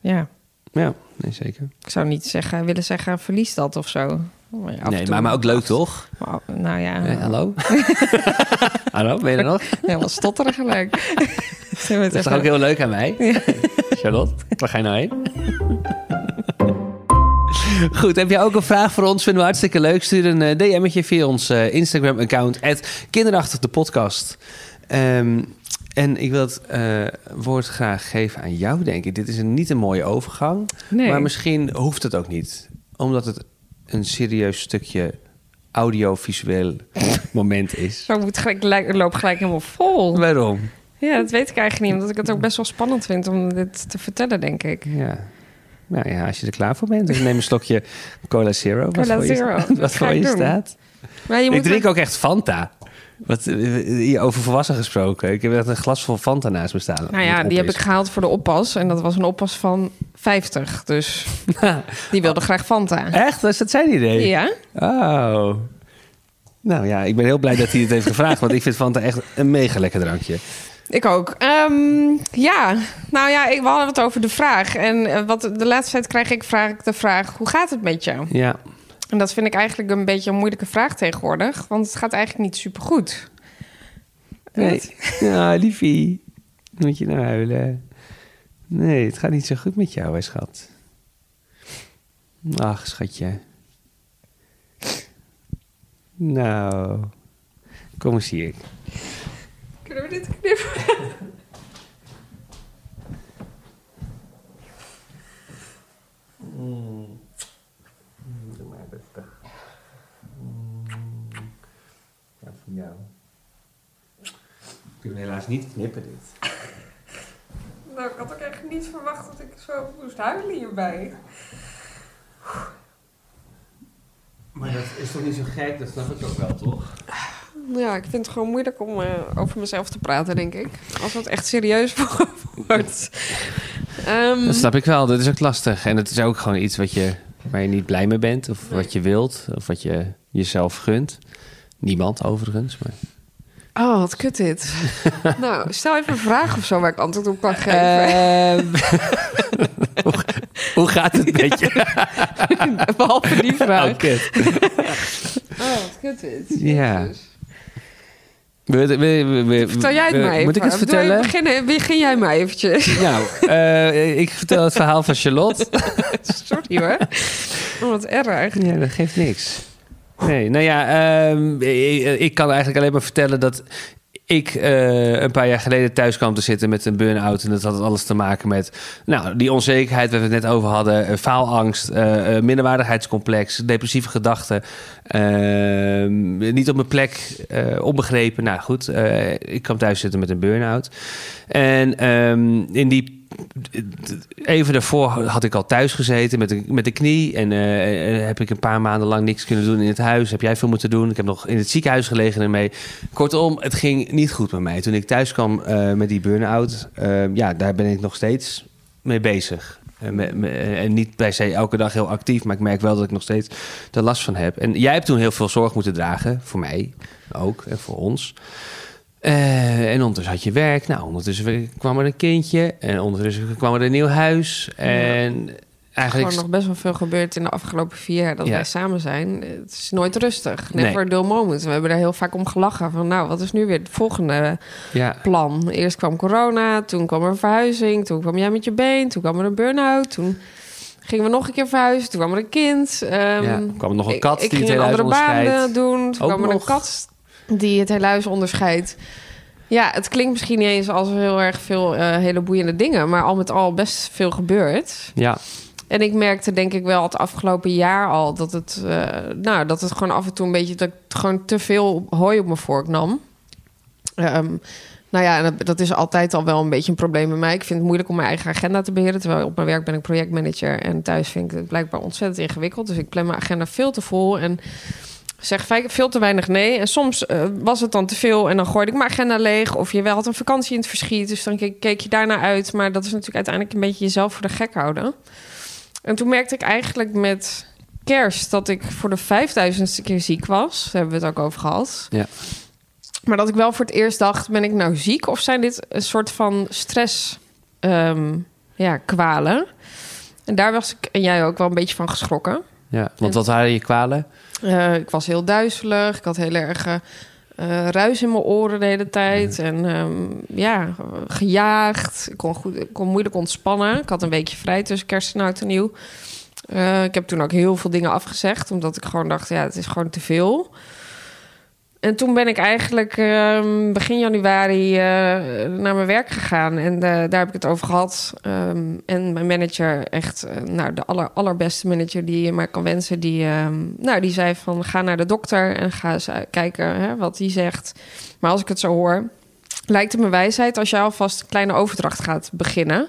Ja, ja, nee, zeker. ik zou niet zeggen, willen zeggen, verlies dat of zo. Maar ja, Nee, maar, maar ook leuk, toch? Maar, nou ja, Eh, hallo? hallo, ben je er nog? ja wat stotteren gelijk. Dat is toch ook heel leuk aan mij? Charlotte, waar ga je nou heen? Goed, heb je ook een vraag voor ons? Vinden we hartstikke leuk. Stuur een eh, DM'tje via ons eh, Instagram-account. Kinderachtig de podcast. Ehm, en ik wil het eh, woord graag geven aan jou, denk ik. Dit is een, niet een mooie overgang. Nee. Maar misschien hoeft het ook niet. Omdat het een serieus stukje audiovisueel moment is. Zo moet gelijk, lijk- loop gelijk helemaal vol. Waarom? Ja, dat weet ik eigenlijk niet. Omdat ik het ook best wel spannend vind om dit te vertellen, denk ik. Ja. Nou ja, als je er klaar voor bent, dan neem een slokje Cola Zero. Wat Cola voor je, Zero, staat- dat wat voor ik je doen. staat. Maar je Ik drink ook echt Fanta. Wat, eh, hier over volwassen gesproken. Ik heb echt een glas vol Fanta naast me staan. Nou ja, die heb ik gehaald voor de oppas. En dat was een oppas van 50. Dus die wilde graag Fanta. Echt? Was dat zijn idee? Ja? Oh. Nou ja, ik ben heel blij dat hij het heeft gevraagd. Want ik vind Fanta echt een mega lekker drankje. Ik ook. Ehm, ja, nou ja, ik, we hadden het over de vraag. En eh, wat, de laatste tijd krijg ik vraag, de vraag, hoe gaat het met je? Ja. En dat vind ik eigenlijk een beetje een moeilijke vraag tegenwoordig. Want het gaat eigenlijk niet super goed. Nee. Ja, liefie. Moet je nou huilen? Nee, het gaat niet zo goed met jou, hè, schat. Ach, schatje. Nou, kom eens hier. Kunnen we dit knippen? Doe maar rustig. Ja, van jou. Ik kan helaas niet knippen dit. Nou, ik had ook echt niet verwacht dat ik zo moest huilen hierbij. Maar dat is toch niet zo gek? Dat snap ik ook wel, toch? Ja, ik vind het gewoon moeilijk om eh, over mezelf te praten, denk ik. Als het echt serieus wordt. Ehm, Dat snap ik wel. Dat is ook lastig. En het is ook gewoon iets wat je, waar je niet blij mee bent. Of wat je wilt. Of wat je jezelf gunt. Niemand overigens. Maar... Oh, wat kut dit. nou, stel even een vraag of zo waar ik antwoord op kan geven. Ehm, hoe, hoe gaat het met je? Behalve die vraag. Oh, kut. Oh, wat kut dit. Ja. Jezus. We- we- we- we- Vertel jij het maar even. Moet ik het vertellen? Beginnen, begin jij maar eventjes. Nou, eh, ik vertel het verhaal van Charlotte. Sorry hoor. Oh, wat erg. Ja, dat geeft niks. Nee, nou ja, ehm, ik, ik kan eigenlijk alleen maar vertellen dat ik eh, een paar jaar geleden thuis kwam te zitten met een burn-out. En dat had alles te maken met nou, die onzekerheid waar we het net over hadden. eh, faalangst, eh, eh, minderwaardigheidscomplex, depressieve gedachten. ehm, niet op mijn plek, eh, onbegrepen. Nou goed, eh, ik kwam thuis zitten met een burn-out. En ehm, in die even daarvoor had ik al thuis gezeten met de, met de knie. En eh, eh, heb ik een paar maanden lang niks kunnen doen in het huis. Heb jij veel moeten doen. Ik heb nog in het ziekenhuis gelegen ermee. Kortom, het ging niet goed met mij. Toen ik thuis kwam eh, met die burn-out, ja, daar ben ik nog steeds mee bezig. En, en niet per se elke dag heel actief, maar ik merk wel dat ik nog steeds er last van heb. En jij hebt toen heel veel zorg moeten dragen, voor mij ook en voor ons. Eh, en ondertussen had je werk. Nou, ondertussen kwam er een kindje. En ondertussen kwam er een nieuw huis. En eigenlijk... gewoon nog best wel veel gebeurd in de afgelopen vier jaar dat Ja. wij samen zijn. Het is nooit rustig. Nee. Never a dull moment. We hebben daar heel vaak om gelachen. Van nou, wat is nu weer het volgende Ja, plan? Eerst kwam corona, toen kwam er een verhuizing, toen kwam jij met je been, toen kwam er een burn-out, toen gingen we nog een keer verhuizen, toen kwam er een kind. Ja. kwam er nog een kat ik, die het hele een andere banen doen. Toen Ook kwam er een nog. kat die het hele huis onderscheidt. Ja, het klinkt misschien niet eens als heel erg veel eh, hele boeiende dingen, maar al met al best veel gebeurd. Ja, En ik merkte denk ik wel het afgelopen jaar al dat het, eh, nou, dat het gewoon af en toe een beetje dat ik gewoon te veel hooi op mijn vork nam. Ehm, nou ja, dat is altijd al wel een beetje een probleem bij mij. Ik vind het moeilijk om mijn eigen agenda te beheren. Terwijl op mijn werk ben ik projectmanager en thuis vind ik het blijkbaar ontzettend ingewikkeld. Dus ik plan mijn agenda veel te vol en zeg ve- veel te weinig nee. En soms eh, was het dan te veel en dan gooide ik mijn agenda leeg. Of je wel had een vakantie in het verschiet, dus dan keek, keek je daarna uit. Maar dat is natuurlijk uiteindelijk een beetje jezelf voor de gek houden. En toen merkte ik eigenlijk met kerst dat ik voor de vijfduizendste keer ziek was. Daar hebben we het ook over gehad. Ja. Maar dat ik wel voor het eerst dacht, ben ik nou ziek? Of zijn dit een soort van stress ehm, ja, kwalen? En daar was ik en jij ook wel een beetje van geschrokken. ja. Want wat waren je kwalen? Eh, ik was heel duizelig. Ik had heel erg eh, eh, ruis in mijn oren de hele tijd. En ehm, ja, gejaagd. Ik kon, goed, ik kon moeilijk ontspannen. Ik had een weekje vrij tussen kerst en oud en nieuw. Ik heb toen ook heel veel dingen afgezegd. Omdat ik gewoon dacht, ja, het is gewoon te veel. En toen ben ik eigenlijk ehm, begin januari eh, naar mijn werk gegaan. En eh, daar heb ik het over gehad. Ehm, en mijn manager, echt eh, nou, de aller, allerbeste manager die je maar kan wensen... Die, ehm, nou, die zei van ga naar de dokter en ga eens kijken hè, wat die zegt. Maar als ik het zo hoor, lijkt het me wijsheid... als jij alvast een kleine overdracht gaat beginnen...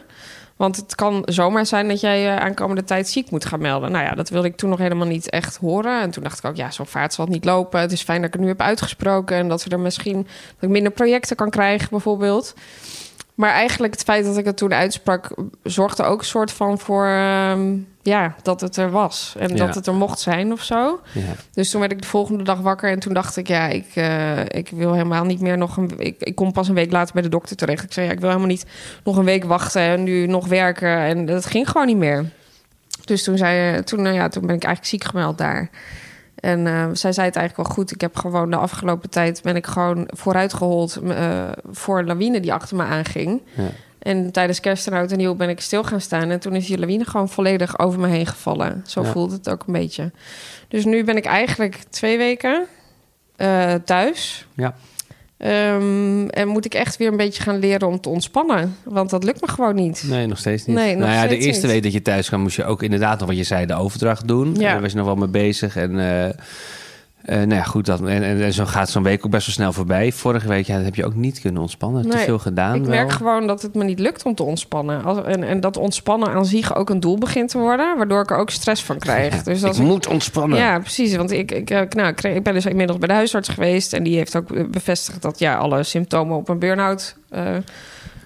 Want het kan zomaar zijn dat jij je aankomende tijd ziek moet gaan melden. Nou ja, dat wilde ik toen nog helemaal niet echt horen. En toen dacht ik ook, ja, zo'n vaart zal het niet lopen. Het is fijn dat ik het nu heb uitgesproken. En dat we er misschien dat ik minder projecten kan krijgen, bijvoorbeeld. Maar eigenlijk het feit dat ik het toen uitsprak, zorgde ook een soort van voor ehm, ja, dat het er was. En Ja. dat het er mocht zijn of zo. Ja. Dus toen werd ik de volgende dag wakker en toen dacht ik, ja, ik, eh, ik wil helemaal niet meer nog een. Ik, ik kom pas een week later bij de dokter terecht. Ik zei, ja, ik wil helemaal niet nog een week wachten en nu nog werken. En dat ging gewoon niet meer. Dus toen, zei, toen, nou ja, toen ben ik eigenlijk ziek gemeld daar. En eh, zij zei het eigenlijk wel goed. Ik heb gewoon de afgelopen tijd ben ik gewoon vooruitgehold eh, voor een lawine die achter me aanging. Ja. En tijdens kerst en oud en nieuw ben ik stil gaan staan. En toen is die lawine gewoon volledig over me heen gevallen. Zo Ja. voelt het ook een beetje. Dus nu ben ik eigenlijk twee weken eh, thuis. Ja. Ehm, en moet ik echt weer een beetje gaan leren om te ontspannen. Want dat lukt me gewoon niet. Nee, nog steeds niet. Nee, nog nou ja, de eerste week dat je thuis kwam, moest je ook inderdaad nog wat je zei, de overdracht doen. Ja. Daar was je nog wel mee bezig. En eh, eh, nou ja, goed, dat, en, zo gaat zo'n week ook best wel snel voorbij. Vorige week ja, dat heb je ook niet kunnen ontspannen. Te veel gedaan. Ik wel. merk gewoon dat het me niet lukt om te ontspannen. Als, en, en dat ontspannen aan zich ook een doel begint te worden. Waardoor ik er ook stress van krijg. Ja, dus als ik moet ontspannen. Ja, precies. Want ik, ik, eh, nou, ik ben dus inmiddels bij de huisarts geweest. En die heeft ook bevestigd dat ja, alle symptomen op een burn-out eh,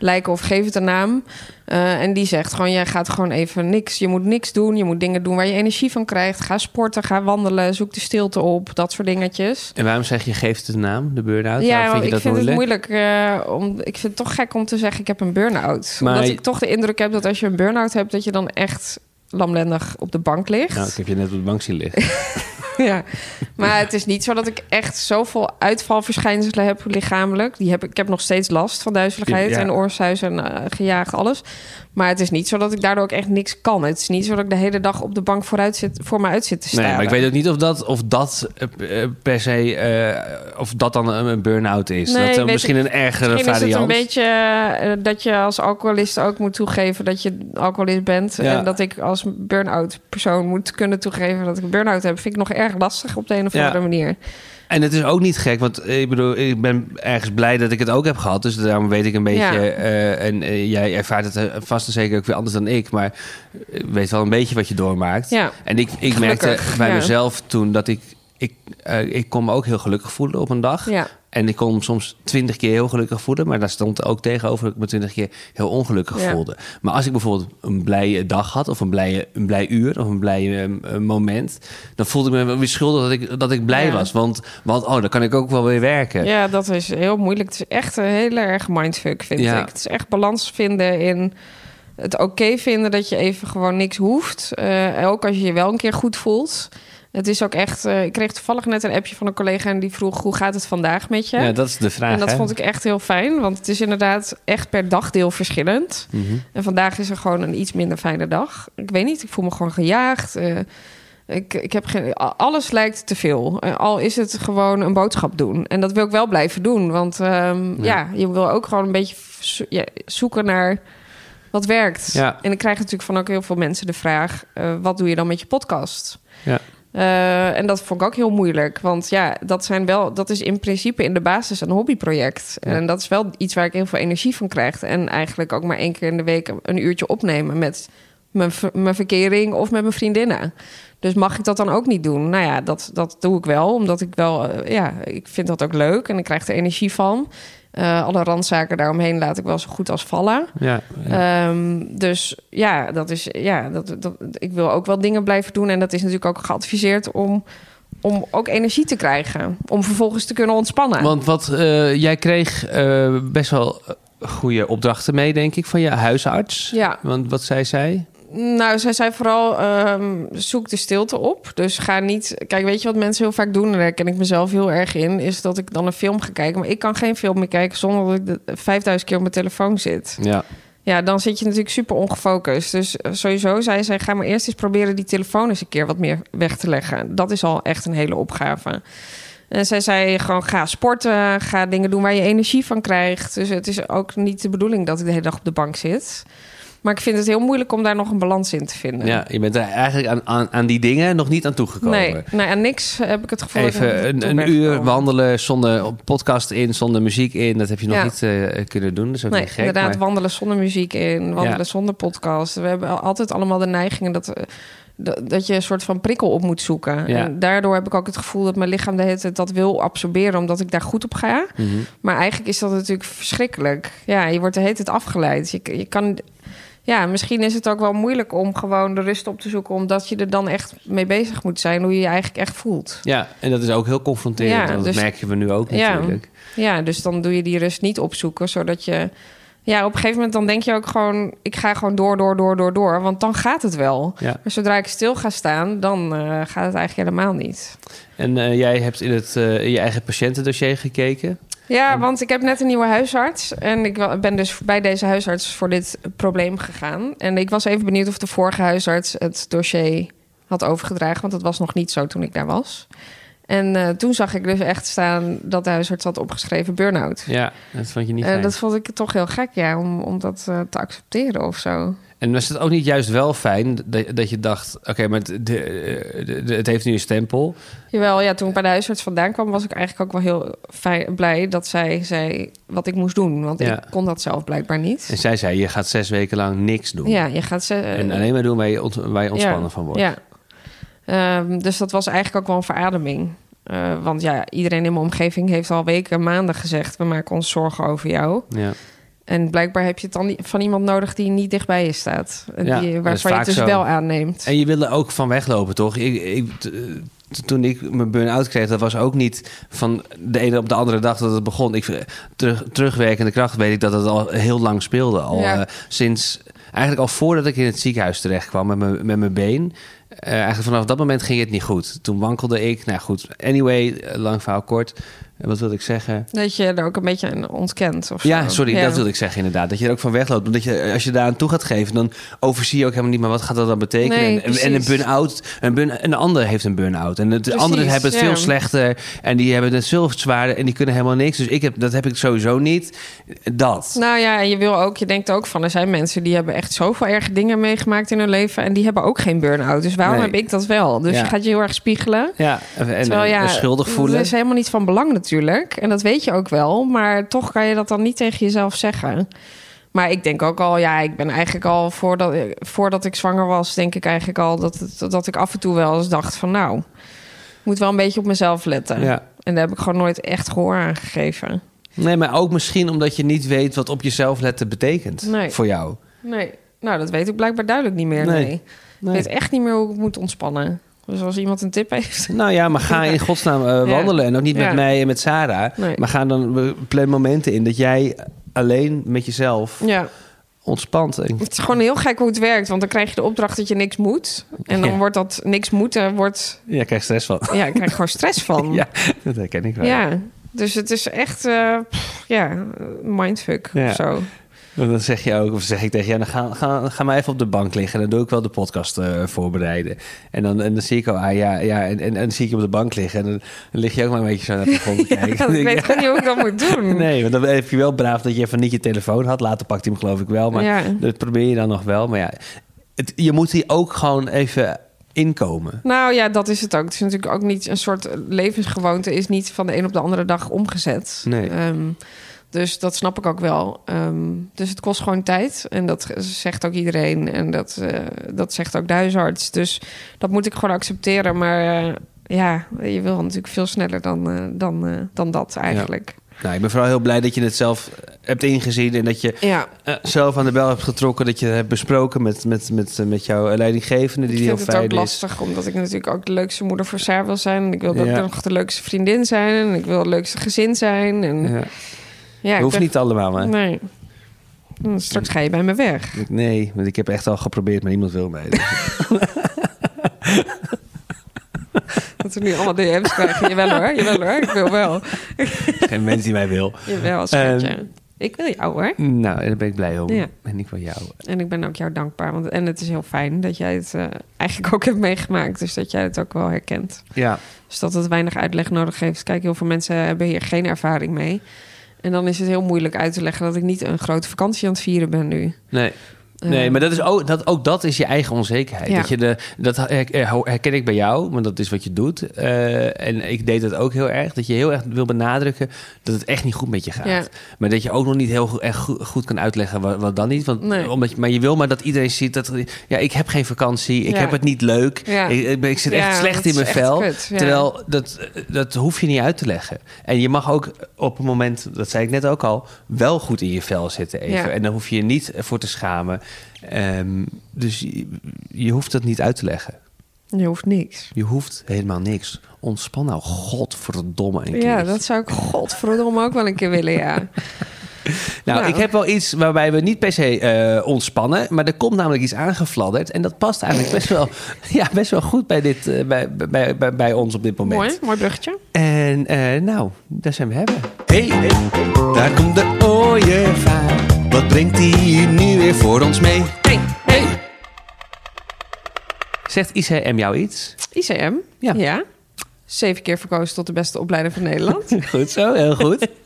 lijken of geven het een naam. Eh, en die zegt gewoon, jij gaat gewoon even niks. Je moet niks doen. Je moet dingen doen waar je energie van krijgt. Ga sporten, ga wandelen, zoek de stilte op. Dat soort dingetjes. En waarom zeg je, geeft het een naam, de burn-out? Ja, vind je ik dat vind moeilijk? het moeilijk. eh, om, ik vind het toch gek om te zeggen, ik heb een burn-out. Maar- Omdat ik toch de indruk heb dat als je een burn-out hebt... dat je dan echt lamlendig op de bank ligt. Nou, ik heb je net op de bank zien liggen. Ja, maar het is niet zo dat ik echt zoveel uitvalverschijnselen heb lichamelijk. Die heb, ik heb nog steeds last van duizeligheid Ja. en oorsuis en eh, gejaagd, alles. Maar het is niet zo dat ik daardoor ook echt niks kan. Het is niet zo dat ik de hele dag op de bank vooruit zit, voor me uit zit te staan. Nee, maar ik weet ook niet of dat, of dat eh, eh, per se, of dat dan een, burn-out is. Nee, dat, misschien ik- een ergere Misschien is het variant. een beetje dat je als alcoholist ook moet toegeven dat je alcoholist bent. Ja. En dat ik als burn-out persoon moet kunnen toegeven dat ik een burn-out heb. Vind ik nog erg lastig op de een of Ja. andere manier. En het is ook niet gek, want ik bedoel, ik ben ergens blij dat ik het ook heb gehad. Dus daarom weet ik een beetje. Ja. eh, en eh, jij ervaart het eh, vast en zeker ook weer anders dan ik. Maar weet wel een beetje wat je doormaakt. Ja. En ik, ik merkte bij mezelf toen dat ik. Ik, eh, ik kon me ook heel gelukkig voelen op een dag. Ja. En ik kon soms twintig keer heel gelukkig voelen. Maar daar stond ook tegenover dat ik me twintig keer heel ongelukkig Ja. voelde. Maar als ik bijvoorbeeld een blije dag had, of een blije, een blij uur, of een blij eh, moment. dan voelde ik me weer schuldig dat ik, dat ik blij Ja. was. Want, want oh, dan kan ik ook wel weer werken. Ja, dat is heel moeilijk. Het is echt een hele erg mindfuck, vind Ja. ik. Het is echt balans vinden in het oké vinden dat je even gewoon niks hoeft. Eh, ook als je je wel een keer goed voelt. Het is ook echt. eh, ik kreeg toevallig net een appje van een collega en die vroeg: hoe gaat het vandaag met je? Ja, dat is de vraag. en dat hè? vond ik echt heel fijn, want het is inderdaad echt per dagdeel verschillend. Mhm. En vandaag is er gewoon een iets minder fijne dag. Ik weet niet, ik voel me gewoon gejaagd. eh, ik, ik heb geen, alles lijkt te veel. Al is het gewoon een boodschap doen. En dat wil ik wel blijven doen. Want ehm, Ja. ja. je wil ook gewoon een beetje ja, zoeken naar wat werkt. Ja. En ik krijg natuurlijk van ook heel veel mensen de vraag... eh, wat doe je dan met je podcast? Ja. Eh, en dat vond ik ook heel moeilijk. Want ja, dat, zijn wel, dat is in principe in de basis een hobbyproject. Ja. En dat is wel iets waar ik heel veel energie van krijg. En eigenlijk ook maar één keer in de week een uurtje opnemen met mijn, mijn verkering of met mijn vriendinnen. Dus mag ik dat dan ook niet doen? Nou ja, dat, dat doe ik wel. Omdat ik wel, eh, ja, ik vind dat ook leuk en ik krijg er energie van. Eh, alle randzaken daaromheen laat ik wel zo goed als vallen. Ja, ja. Ehm, dus ja, dat is, ja dat, dat, ik wil ook wel dingen blijven doen. En dat is natuurlijk ook geadviseerd om, om ook energie te krijgen. Om vervolgens te kunnen ontspannen. Want wat, eh, jij kreeg eh, best wel goede opdrachten mee, denk ik, van je huisarts. Ja. Want wat zei zij? Nou, zij zei vooral, ehm, zoek de stilte op. Dus ga niet... Kijk, weet je wat mensen heel vaak doen? En daar ken ik mezelf heel erg in. Is dat ik dan een film ga kijken. Maar ik kan geen film meer kijken zonder dat ik de 5000 keer op mijn telefoon zit. Ja. Ja, dan zit je natuurlijk super ongefocust. Dus eh, sowieso zei zij, ga maar eerst eens proberen die telefoon eens een keer wat meer weg te leggen. Dat is al echt een hele opgave. En zij zei gewoon ga sporten, ga dingen doen waar je energie van krijgt. Dus het is ook niet de bedoeling dat ik de hele dag op de bank zit. Maar ik vind het heel moeilijk om daar nog een balans in te vinden. ja, je bent er eigenlijk aan, aan, aan die dingen nog niet aan toegekomen. Nee, nee, aan niks heb ik het gevoel. Even een, een uur wandelen zonder podcast in, zonder muziek in. Dat heb je nog Ja. niet eh, kunnen doen. Dat is ook Nee, niet gek. inderdaad, maar- wandelen zonder muziek in, wandelen Ja. zonder podcast. We hebben altijd allemaal de neigingen dat, eh, dat, dat je een soort van prikkel op moet zoeken. Ja. En daardoor heb ik ook het gevoel dat mijn lichaam de hele tijd dat wil absorberen, omdat ik daar goed op ga. Mhm. Maar eigenlijk is dat natuurlijk verschrikkelijk. Ja, je wordt de hele tijd afgeleid. Je, je kan. Ja, misschien is het ook wel moeilijk om gewoon de rust op te zoeken, omdat je er dan echt mee bezig moet zijn, hoe je je eigenlijk echt voelt. Ja, en dat is ook heel confronterend. Ja, want dat dus- merken we nu ook Ja. natuurlijk. Ja, dus dan doe je die rust niet opzoeken, zodat je... Ja, op een gegeven moment dan denk je ook gewoon... ik ga gewoon door, door, door, door, door. Want dan gaat het wel. Ja. Maar zodra ik stil ga staan, dan eh, gaat het eigenlijk helemaal niet. En eh, jij hebt in, het, eh, in je eigen patiëntendossier gekeken. Ja, want ik heb net een nieuwe huisarts. En ik ben dus bij deze huisarts voor dit probleem gegaan. En ik was even benieuwd of de vorige huisarts het dossier had overgedragen. Want dat was nog niet zo toen ik daar was. En eh, toen zag ik dus echt staan dat de huisarts had opgeschreven burn-out. Ja, dat vond je niet En dat vond ik toch heel gek, ja, om, om dat eh, te accepteren of zo. En was het ook niet juist wel fijn dat, dat je dacht... oké, maar het, de, de- de- het heeft nu een stempel. Jawel, ja, toen ik bij de huisarts vandaan kwam, was ik eigenlijk ook wel heel fijn, blij dat zij zei wat ik moest doen. Want Ja. ik kon dat zelf blijkbaar niet. En zij zei, je gaat zes weken lang niks doen. Ja, je gaat ze. En alleen maar doen waar je, ont- waar je ontspannen ja, van wordt. Ja. Ehm, dus dat was eigenlijk ook wel een verademing. Eh, want ja, iedereen in mijn omgeving heeft al weken, maanden gezegd: we maken ons zorgen over jou. Ja. En blijkbaar heb je het dan niet- van iemand nodig die niet dichtbij je staat. En Ja, die, waarvan je het dus zo. wel aanneemt. En je wilde ook van weglopen, toch? Ik, ik, toen ik mijn burn-out kreeg, dat was ook niet van de ene op de andere dag dat het begon. Ik, terug, terugwerkende kracht weet ik dat het al heel lang speelde. Al Ja. eh, sinds, eigenlijk al voordat ik in het ziekenhuis terecht kwam met mijn, met mijn been. Eh, eigenlijk vanaf dat moment ging het niet goed. Toen wankelde ik. Nou goed, anyway, eh, lang verhaal kort. Eh, Wat wilde ik zeggen? Dat je er ook een beetje aan ontkent. Of Ja, zo. sorry, Ja. dat wilde ik zeggen inderdaad. Dat je er ook van wegloopt. Omdat je, als je daar aan toe gaat geven, dan overzie je ook helemaal niet... maar wat gaat dat dan betekenen? Nee, en, en een burn-out, een, burn, een ander heeft een burn-out. En de anderen hebben het ja. veel slechter. En die hebben het veel zwaarder en die kunnen helemaal niks. Dus ik heb, dat heb ik sowieso niet. Dat. Nou ja, en je wil ook, je denkt ook van, er zijn mensen die hebben echt zoveel erge dingen meegemaakt in hun leven en die hebben ook geen burn-out. Dus waarom Nee. heb ik dat wel? Dus Ja. je gaat je heel erg spiegelen. Ja, en, Terwijl schuldig voelen. Dat is helemaal niet van belang natuurlijk. En dat weet je ook wel. Maar toch kan je dat dan niet tegen jezelf zeggen. Maar ik denk ook al, ja, ik ben eigenlijk al voordat, voordat ik zwanger was, denk ik eigenlijk al dat, het- dat ik af en toe wel eens dacht van, nou, ik moet wel een beetje op mezelf letten. Ja. En daar heb ik gewoon nooit echt gehoor aan gegeven. Nee, maar ook misschien omdat je niet weet wat op jezelf letten betekent Nee. voor jou. Nee, nou, dat weet ik blijkbaar duidelijk niet meer. Nee. Nee. Nee. Ik weet echt niet meer hoe ik moet ontspannen. Dus als iemand een tip heeft. Nou ja, maar ga in godsnaam eh, wandelen. En ook niet met Ja. mij en met Sarah. Nee. Maar ga dan plan momenten in dat jij alleen met jezelf Ja, ontspanning. Het is gewoon heel gek hoe het werkt. Want dan krijg je de opdracht dat je niks moet. En dan wordt dat niks moeten, wordt... Ja, ik krijg stress van. Ja, ik krijg gewoon stress van. Ja, dat herken ik wel. Ja, dus het is echt, pff, ja, mindfuck Ja. of zo. Dan zeg je ook, of zeg ik tegen je, dan ga, ga, ga maar even op de bank liggen. Dan doe ik wel de podcast eh, voorbereiden. En dan, en dan zie ik al, ah ja, ja en, en, en dan zie ik je op de bank liggen. En dan, dan lig je ook maar een beetje zo naar de grond te kijken. Ja, ik weet gewoon niet hoe ik dat moet doen. Nee, want dan heb je wel braaf dat je even niet je telefoon had. Later pakt hij hem geloof ik wel, maar Ja. dat probeer je dan nog wel. Maar ja, het, je moet hier ook gewoon even inkomen. Nou ja, dat is het ook. Het is natuurlijk ook niet een soort levensgewoonte... is niet van de een op de andere dag omgezet. Nee. Ehm, dus dat snap ik ook wel. Ehm, dus het kost gewoon tijd. En dat zegt ook iedereen. En dat, eh, dat zegt ook de huisarts. Dus dat moet ik gewoon accepteren. Maar eh, ja, je wil natuurlijk veel sneller dan, eh, dan, dan dat eigenlijk. Nou, ik ben vooral heel blij dat je het zelf hebt ingezien en dat je Ja, zelf aan de bel hebt getrokken. Dat je het hebt besproken met, met, met, met jouw leidinggevende, die ik heel vind het ook is. lastig. Omdat ik natuurlijk ook de leukste moeder voor Saar wil zijn. En ik wil ook Ja. nog de leukste vriendin zijn. En ik wil het leukste gezin zijn. En, ja. Dat hoeft niet allemaal, maar Nee. Straks ga je bij me weg. nee, want ik heb echt al geprobeerd, maar niemand wil mee. Dus- Dat we nu allemaal DM's krijgen. Jawel hoor, jawel hoor. Ik wil wel. Geen mens die mij wil. Jawel, schatje. Ehm, ik wil jou hoor. Nou, daar ben ik blij om. Ja. En ik van jou. En ik ben ook jou dankbaar. Want, en het is heel fijn dat jij het eh, eigenlijk ook hebt meegemaakt. Dus dat jij het ook wel herkent. Ja, Dus dat het weinig uitleg nodig heeft. Kijk, heel veel mensen hebben hier geen ervaring mee. En dan is het heel moeilijk uit te leggen dat ik niet een grote vakantie aan het vieren ben nu. nee. Eh, Nee, maar dat is ook, dat, ook dat is je eigen onzekerheid. Ja. Dat, je de, dat her- herken ik bij jou, want dat is wat je doet. Eh, en ik deed dat ook heel erg. Dat je heel erg wil benadrukken dat het echt niet goed met je gaat. Ja. Maar dat je ook nog niet heel goed, echt goed, kan uitleggen wat, wat dan niet. Want, Nee. omdat je, maar je wil maar dat iedereen ziet dat... Ja, ik heb geen vakantie, ik Ja. heb het niet leuk. Ik, ik, zit echt slecht in mijn vel. kut. Terwijl dat, dat hoef je niet uit te leggen. En je mag ook op een moment, dat zei ik net ook al... wel goed in je vel zitten even. En dan hoef je je niet voor te schamen. Ehm, dus je, je hoeft dat niet uit te leggen. Je hoeft niks. Je hoeft helemaal niks. Ontspan nou, godverdomme een Ja, keertje. dat zou ik godverdomme ook wel een keer willen, ja. Nou, Nou. ik heb wel iets waarbij we niet per se eh, ontspannen, maar er komt namelijk iets aangefladderd en dat past eigenlijk best wel, ja, best wel goed bij, dit, eh, bij, bij, bij, bij ons op dit moment. Mooi, mooi bruggetje. En eh, nou, daar zijn we hebben. Hey, daar komt de ooievaar. Wat brengt hij hier nu weer voor ons mee? Hey, hey. Zegt ICM jou iets? ICM, Ja. ja. Zeven keer verkozen tot de beste opleider van Nederland. Goed zo, heel goed.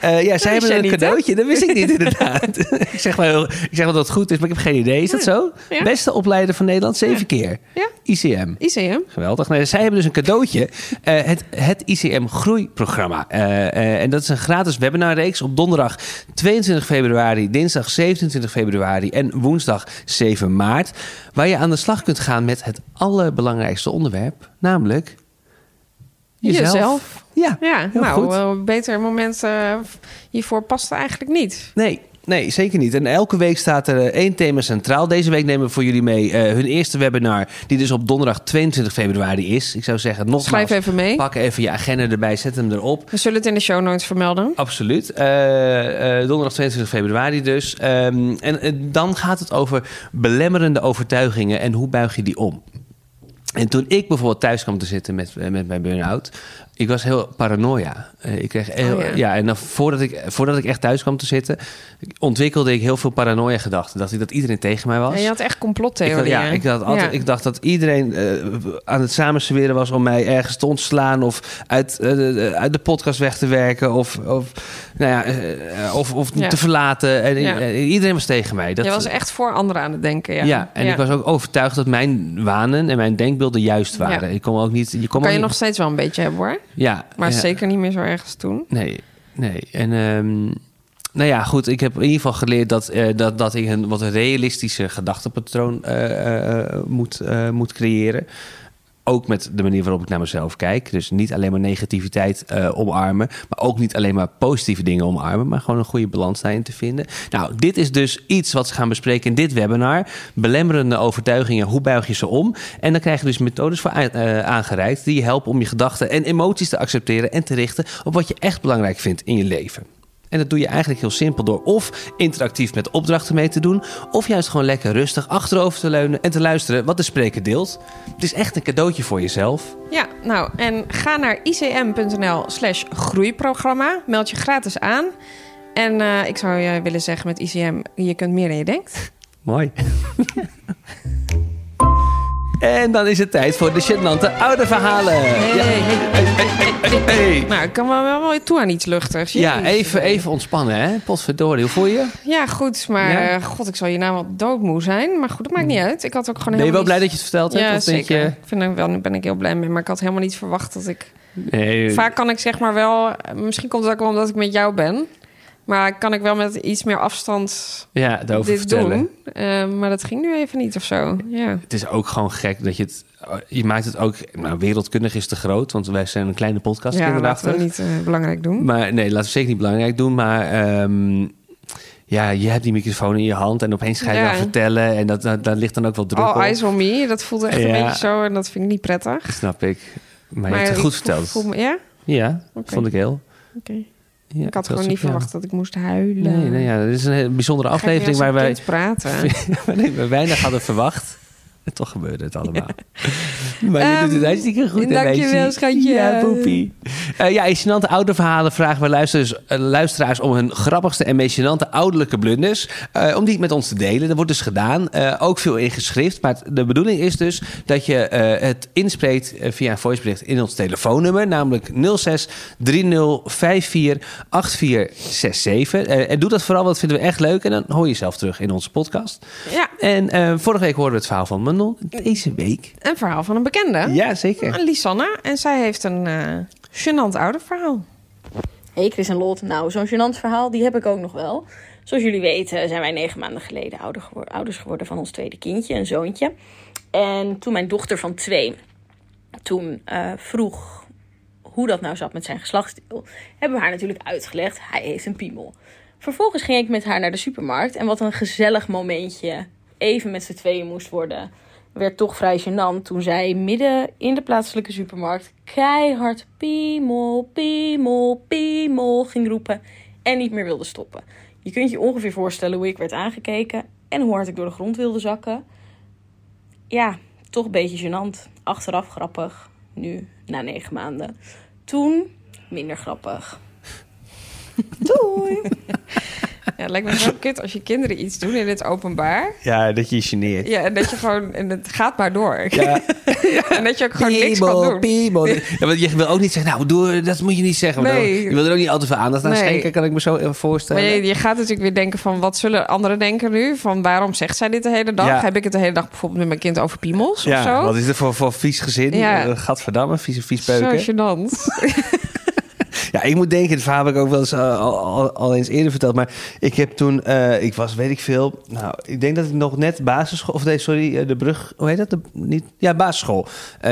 Eh, ja, zij hebben een niet, hè? cadeautje. Dat wist ik niet, inderdaad. ik, zeg wel, ik zeg wel dat het goed is, maar ik heb geen idee. Is dat zo? Ja. Beste opleider van Nederland, zeven keer. Ja. ICM. ICM. Geweldig. Nee, zij hebben dus een cadeautje. Eh, het, het ICM Groeiprogramma. Eh, en dat is een gratis webinarreeks op donderdag 22 februari, dinsdag 27 februari en woensdag 7 maart. Waar je aan de slag kunt gaan met het allerbelangrijkste onderwerp, namelijk jezelf. Jezelf. Ja, Ja, nou, een beter moment eh, hiervoor past eigenlijk niet. Nee, nee, zeker niet. En elke week staat er eh, één thema centraal. Deze week nemen we voor jullie mee eh, hun eerste webinar, die dus op donderdag 22 februari is. Ik zou zeggen, nogmaals, Schrijf even mee. pak even je agenda erbij, zet hem erop. We zullen het in de show notes vermelden. Absoluut. Eh, eh, donderdag 22 februari dus. Ehm, en eh, dan gaat het over belemmerende overtuigingen en hoe buig je die om. En toen ik bijvoorbeeld thuis kwam te zitten met, eh, met mijn burn-out, ik was heel paranoia. Eh, ik kreeg heel, Oh, ja. ja. en dan voordat ik, voordat ik echt thuis kwam te zitten, ontwikkelde ik heel veel paranoia gedachten. Dacht ik dat iedereen tegen mij was. En je had echt Ik, complottheorieën. had- ja, ik, dacht altijd, Ja. ik dacht dat iedereen eh, aan het samensweren was om mij ergens te ontslaan of uit, eh, de- uit de podcast weg te werken of, of, nou ja, of, of Ja. te verlaten. En, iedereen was tegen mij. Dat, je was echt voor anderen aan het denken. Ja, ja. en ik was ook overtuigd dat mijn wanen en mijn denkbeelden juist waren. Ik kon ook niet. Je kon kan je niet- nog steeds wel een beetje hebben hoor. Ja, Maar ja. zeker niet meer zo erg als toen. Nee, nee. En ehm, nou ja, goed. Ik heb in ieder geval geleerd dat, eh, dat, dat ik een wat realistische gedachtepatroon eh, eh, moet, moet creëren. Ook met de manier waarop ik naar mezelf kijk. Dus niet alleen maar negativiteit eh, omarmen. Maar ook niet alleen maar positieve dingen omarmen. Maar gewoon een goede balans te vinden. Nou, dit is dus iets wat ze gaan bespreken in dit webinar. Belemmerende overtuigingen, hoe buig je ze om? En dan krijg je dus methodes voor eh, aangereikt... die je helpen om je gedachten en emoties te accepteren... en te richten op wat je echt belangrijk vindt in je leven. En dat doe je eigenlijk heel simpel door of interactief met opdrachten mee te doen, of juist gewoon lekker rustig achterover te leunen en te luisteren wat de spreker deelt. Het is echt een cadeautje voor jezelf. Ja, nou, en ga naar icm.nl slash groeiprogramma. Meld je gratis aan. En eh, ik zou je willen zeggen met ICM, je kunt meer dan je denkt. Mooi. en dan is het tijd voor de gênante oude verhalen. Hey. Nou, ik kan wel, wel, wel toe aan iets luchtigs. Ja, even, even ontspannen, hè? Potverdorie, hoe voel je? Ja, goed, maar Ja? eh, god, ik zal je nou wel doodmoe zijn. Maar goed, dat maakt niet uit. Ik had ook gewoon Ben je wel helemaal blij dat je het verteld hebt? Ja, Of denk zeker. je- Ik vind er wel, ben ik heel blij mee. Maar ik had helemaal niet verwacht dat ik... Nee, Vaak kan ik zeg maar wel... Misschien komt het ook wel omdat ik met jou ben. Maar kan ik wel met iets meer afstand ja, daarover dit vertellen. doen. Eh, maar dat ging nu even niet of zo. Ja. Het is ook gewoon gek dat je het... Je maakt het ook... Nou, wereldkundig is te groot, want wij zijn een kleine podcast Ja, laten kinderachtig. we niet eh, belangrijk doen. Maar nee, laten we zeker niet belangrijk doen. Maar ehm, ja, je hebt die microfoon in je hand en opeens ga je Ja. dan vertellen. En dat, dat, daar ligt dan ook wel druk All op. eyes on me, dat voelde echt een beetje zo. En dat vind ik niet prettig. Snap ik. Maar, je hebt het goed verteld. voel me- ja? Ja, vond ik heel. Oké. Ja, ik had gewoon niet verwacht dat ik moest huilen. Nee, nee, ja, dit is een hele bijzondere aflevering waar wij, praten. waarin we weinig hadden verwacht. En toch gebeurde het allemaal. Maar je Ehm, doet het hartstikke goed. hè, dankjewel, schatje. Ja, poepie. Eh, ja, in gênante ouderverhalen vragen we luisteraars, eh, luisteraars om hun grappigste en meest gênante ouderlijke blunders. eh, om die met ons te delen. Dat wordt dus gedaan. Ook veel in geschrift. Maar de bedoeling is dus dat je het inspreekt via een voicebericht in ons telefoonnummer. Namelijk 06 30 54 8467. Eh, en doe dat vooral, want dat vinden we echt leuk. En dan hoor je jezelf terug in onze podcast. Ja, En vorige week hoorden we het verhaal van Manon. Deze week. een verhaal van een bekende. Ja, zeker. Lisanne. En zij heeft een eh gênant ouder verhaal. Hey Chris en Lot, nou zo'n gênant verhaal, die heb ik ook nog wel. Zoals jullie weten zijn wij negen maanden geleden ouders geworden van ons tweede kindje, een zoontje. En toen mijn dochter van twee toen eh, vroeg hoe dat nou zat met zijn geslachtsdeel, hebben we haar natuurlijk uitgelegd, hij heeft een piemel. Vervolgens ging ik met haar naar de supermarkt en wat een gezellig momentje even met z'n tweeën moest worden, werd toch vrij gênant toen zij midden in de plaatselijke supermarkt keihard piemel, piemel, piemel ging roepen en niet meer wilde stoppen. Je kunt je ongeveer voorstellen hoe ik werd aangekeken en hoe hard ik door de grond wilde zakken. Ja, toch een beetje gênant. Achteraf grappig. Nu, na negen maanden. Toen, minder grappig. Doei! Ja, het lijkt me zo kut als je kinderen iets doen in het openbaar. Ja, dat je je geneert. Ja, en dat je gewoon... En het gaat maar door. Ja. en dat je ook gewoon niks kan doen. piemel. Ja, want je wil ook niet zeggen, nou, doe, dat moet je niet zeggen. Nee. dan- Je wil er ook niet al te veel aandacht aan Nee. schenken, kan ik me zo even voorstellen. Maar je, je gaat natuurlijk weer denken van... Wat zullen anderen denken nu? Van waarom zegt zij dit de hele dag? Ja. Heb ik het de hele dag bijvoorbeeld met mijn kind over piemels of ja, zo? wat is er voor, voor vies gezin? Ja. Ja. Gadverdamme, vieze vies Zo peuken. gênant. Ja, ik moet denken, het verhaal heb ik ook wel eens eh, al, al, al eens eerder verteld. Maar ik heb toen, eh, ik was, weet ik veel. Nou, ik denk dat ik nog net basisschool, of nee, sorry, eh, de brug, hoe heet dat? De, niet, ja, basisschool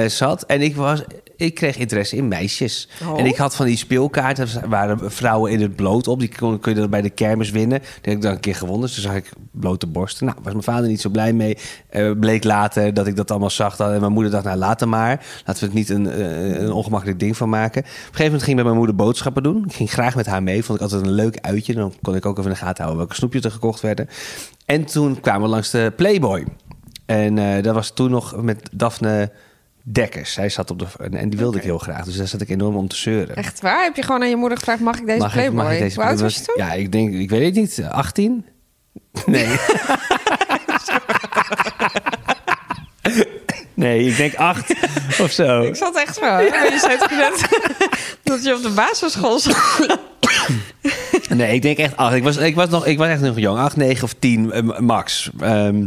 zat. En ik was, ik kreeg interesse in meisjes. Oh. En ik had van die speelkaarten, waren vrouwen in het bloot op. Die kon, kun je dan bij de kermis winnen. Die heb ik dan een keer gewonnen. Dus toen zag ik blote borsten. Nou, was mijn vader niet zo blij mee. Eh, bleek later dat ik dat allemaal zag. En mijn moeder dacht, nou, later maar. Laten we het niet een, een ongemakkelijk ding van maken. Op een gegeven moment ging met mijn moeder boodschappen doen. Ik ging graag met haar mee. Vond ik altijd een leuk uitje. Dan kon ik ook even in de gaten houden welke snoepjes er gekocht werden. En toen kwamen we langs de Playboy. En eh, dat was toen nog met Daphne Dekkers. Zij zat op de... En die wilde ik heel graag. Dus daar zat ik enorm om te zeuren. Echt waar? Heb je gewoon aan je moeder gevraagd... mag ik deze Mag ik- Playboy? mag ik deze Hoe oud was je toen? Ja, ik denk, ik weet het niet, 18? Nee. nee, ik denk 8 of zo. Ik zat echt zo. Je zei toch net dat je op de basisschool zat? Nee, ik denk echt 8. Ik was, ik was, nog, ik was echt nog jong, 8, 9 of 10 eh, max. Ehm,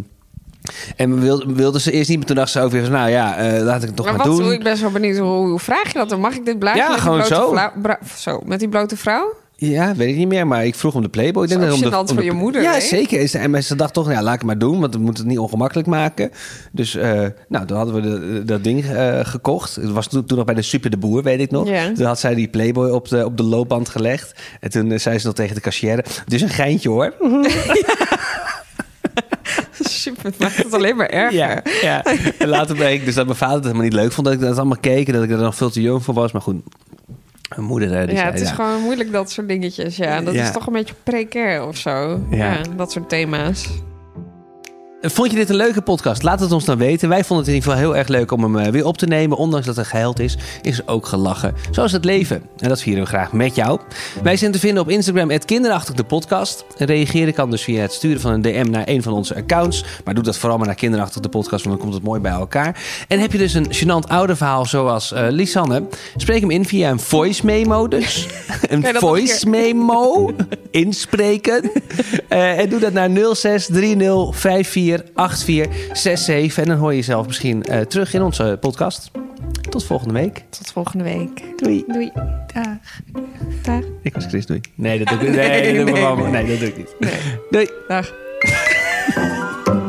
en wilde, wilde ze eerst niet, maar toen dacht ze ook weer van, nou ja, eh, laat ik het toch Maar maar, wat, doen. ik ben zo benieuwd, hoe, hoe vraag je dat dan? Mag ik dit blaadje Ja, met die gewoon blote zo. bra- zo. Met die blote vrouw? Ja, weet ik niet meer, maar ik vroeg om de Playboy. Dat is om de- om de- voor je moeder, Ja, zeker. Is- En ze dacht toch, ja, laat ik het maar doen, want we moeten het niet ongemakkelijk maken. Dus eh, nou, toen hadden we de, dat ding eh, gekocht. Het was toen, toen nog bij de Super de Boer, weet ik nog. Toen had zij die Playboy op de, op de loopband gelegd. En toen eh, zei ze nog tegen de cashier, dus een geintje hoor. Super, het maakt het alleen maar erger. Ja, ja. En later bleek dus dat mijn vader het helemaal niet leuk vond dat ik dat allemaal keek. En dat ik er nog veel te jong voor was. Maar goed, Mijn moeder, eh, ja, zei, het is ja. gewoon moeilijk dat soort dingetjes. Ja, dat Ja. is toch een beetje precair of zo. Ja. Ja. dat soort thema's. Vond je dit een leuke podcast? Laat het ons dan weten. Wij vonden het in ieder geval heel erg leuk om hem eh, weer op te nemen. Ondanks dat er gehuild is, is er ook gelachen. Zoals het leven. En dat vieren we graag met jou. Wij zijn te vinden op Instagram, kinderachtig de podcast. En reageren kan dus via het sturen van een DM naar een van onze accounts. Maar doe dat vooral maar naar kinderachtig de podcast, want dan komt het mooi bij elkaar. En heb je dus een gênant ouderverhaal zoals eh, Lisanne? Spreek hem in via een voice memo dus. een voice memo inspreken. Eh, en doe dat naar 0630548467. En dan hoor je jezelf misschien eh, terug in onze podcast. Tot volgende week. Tot volgende week. Doei. Doei. Dag. Dag. Ik was Chris, doei. Nee, dat doe ik niet. Nee, dat doe ik Nee, nee, Nee, dat doe ik niet. Nee. Doei. Dag.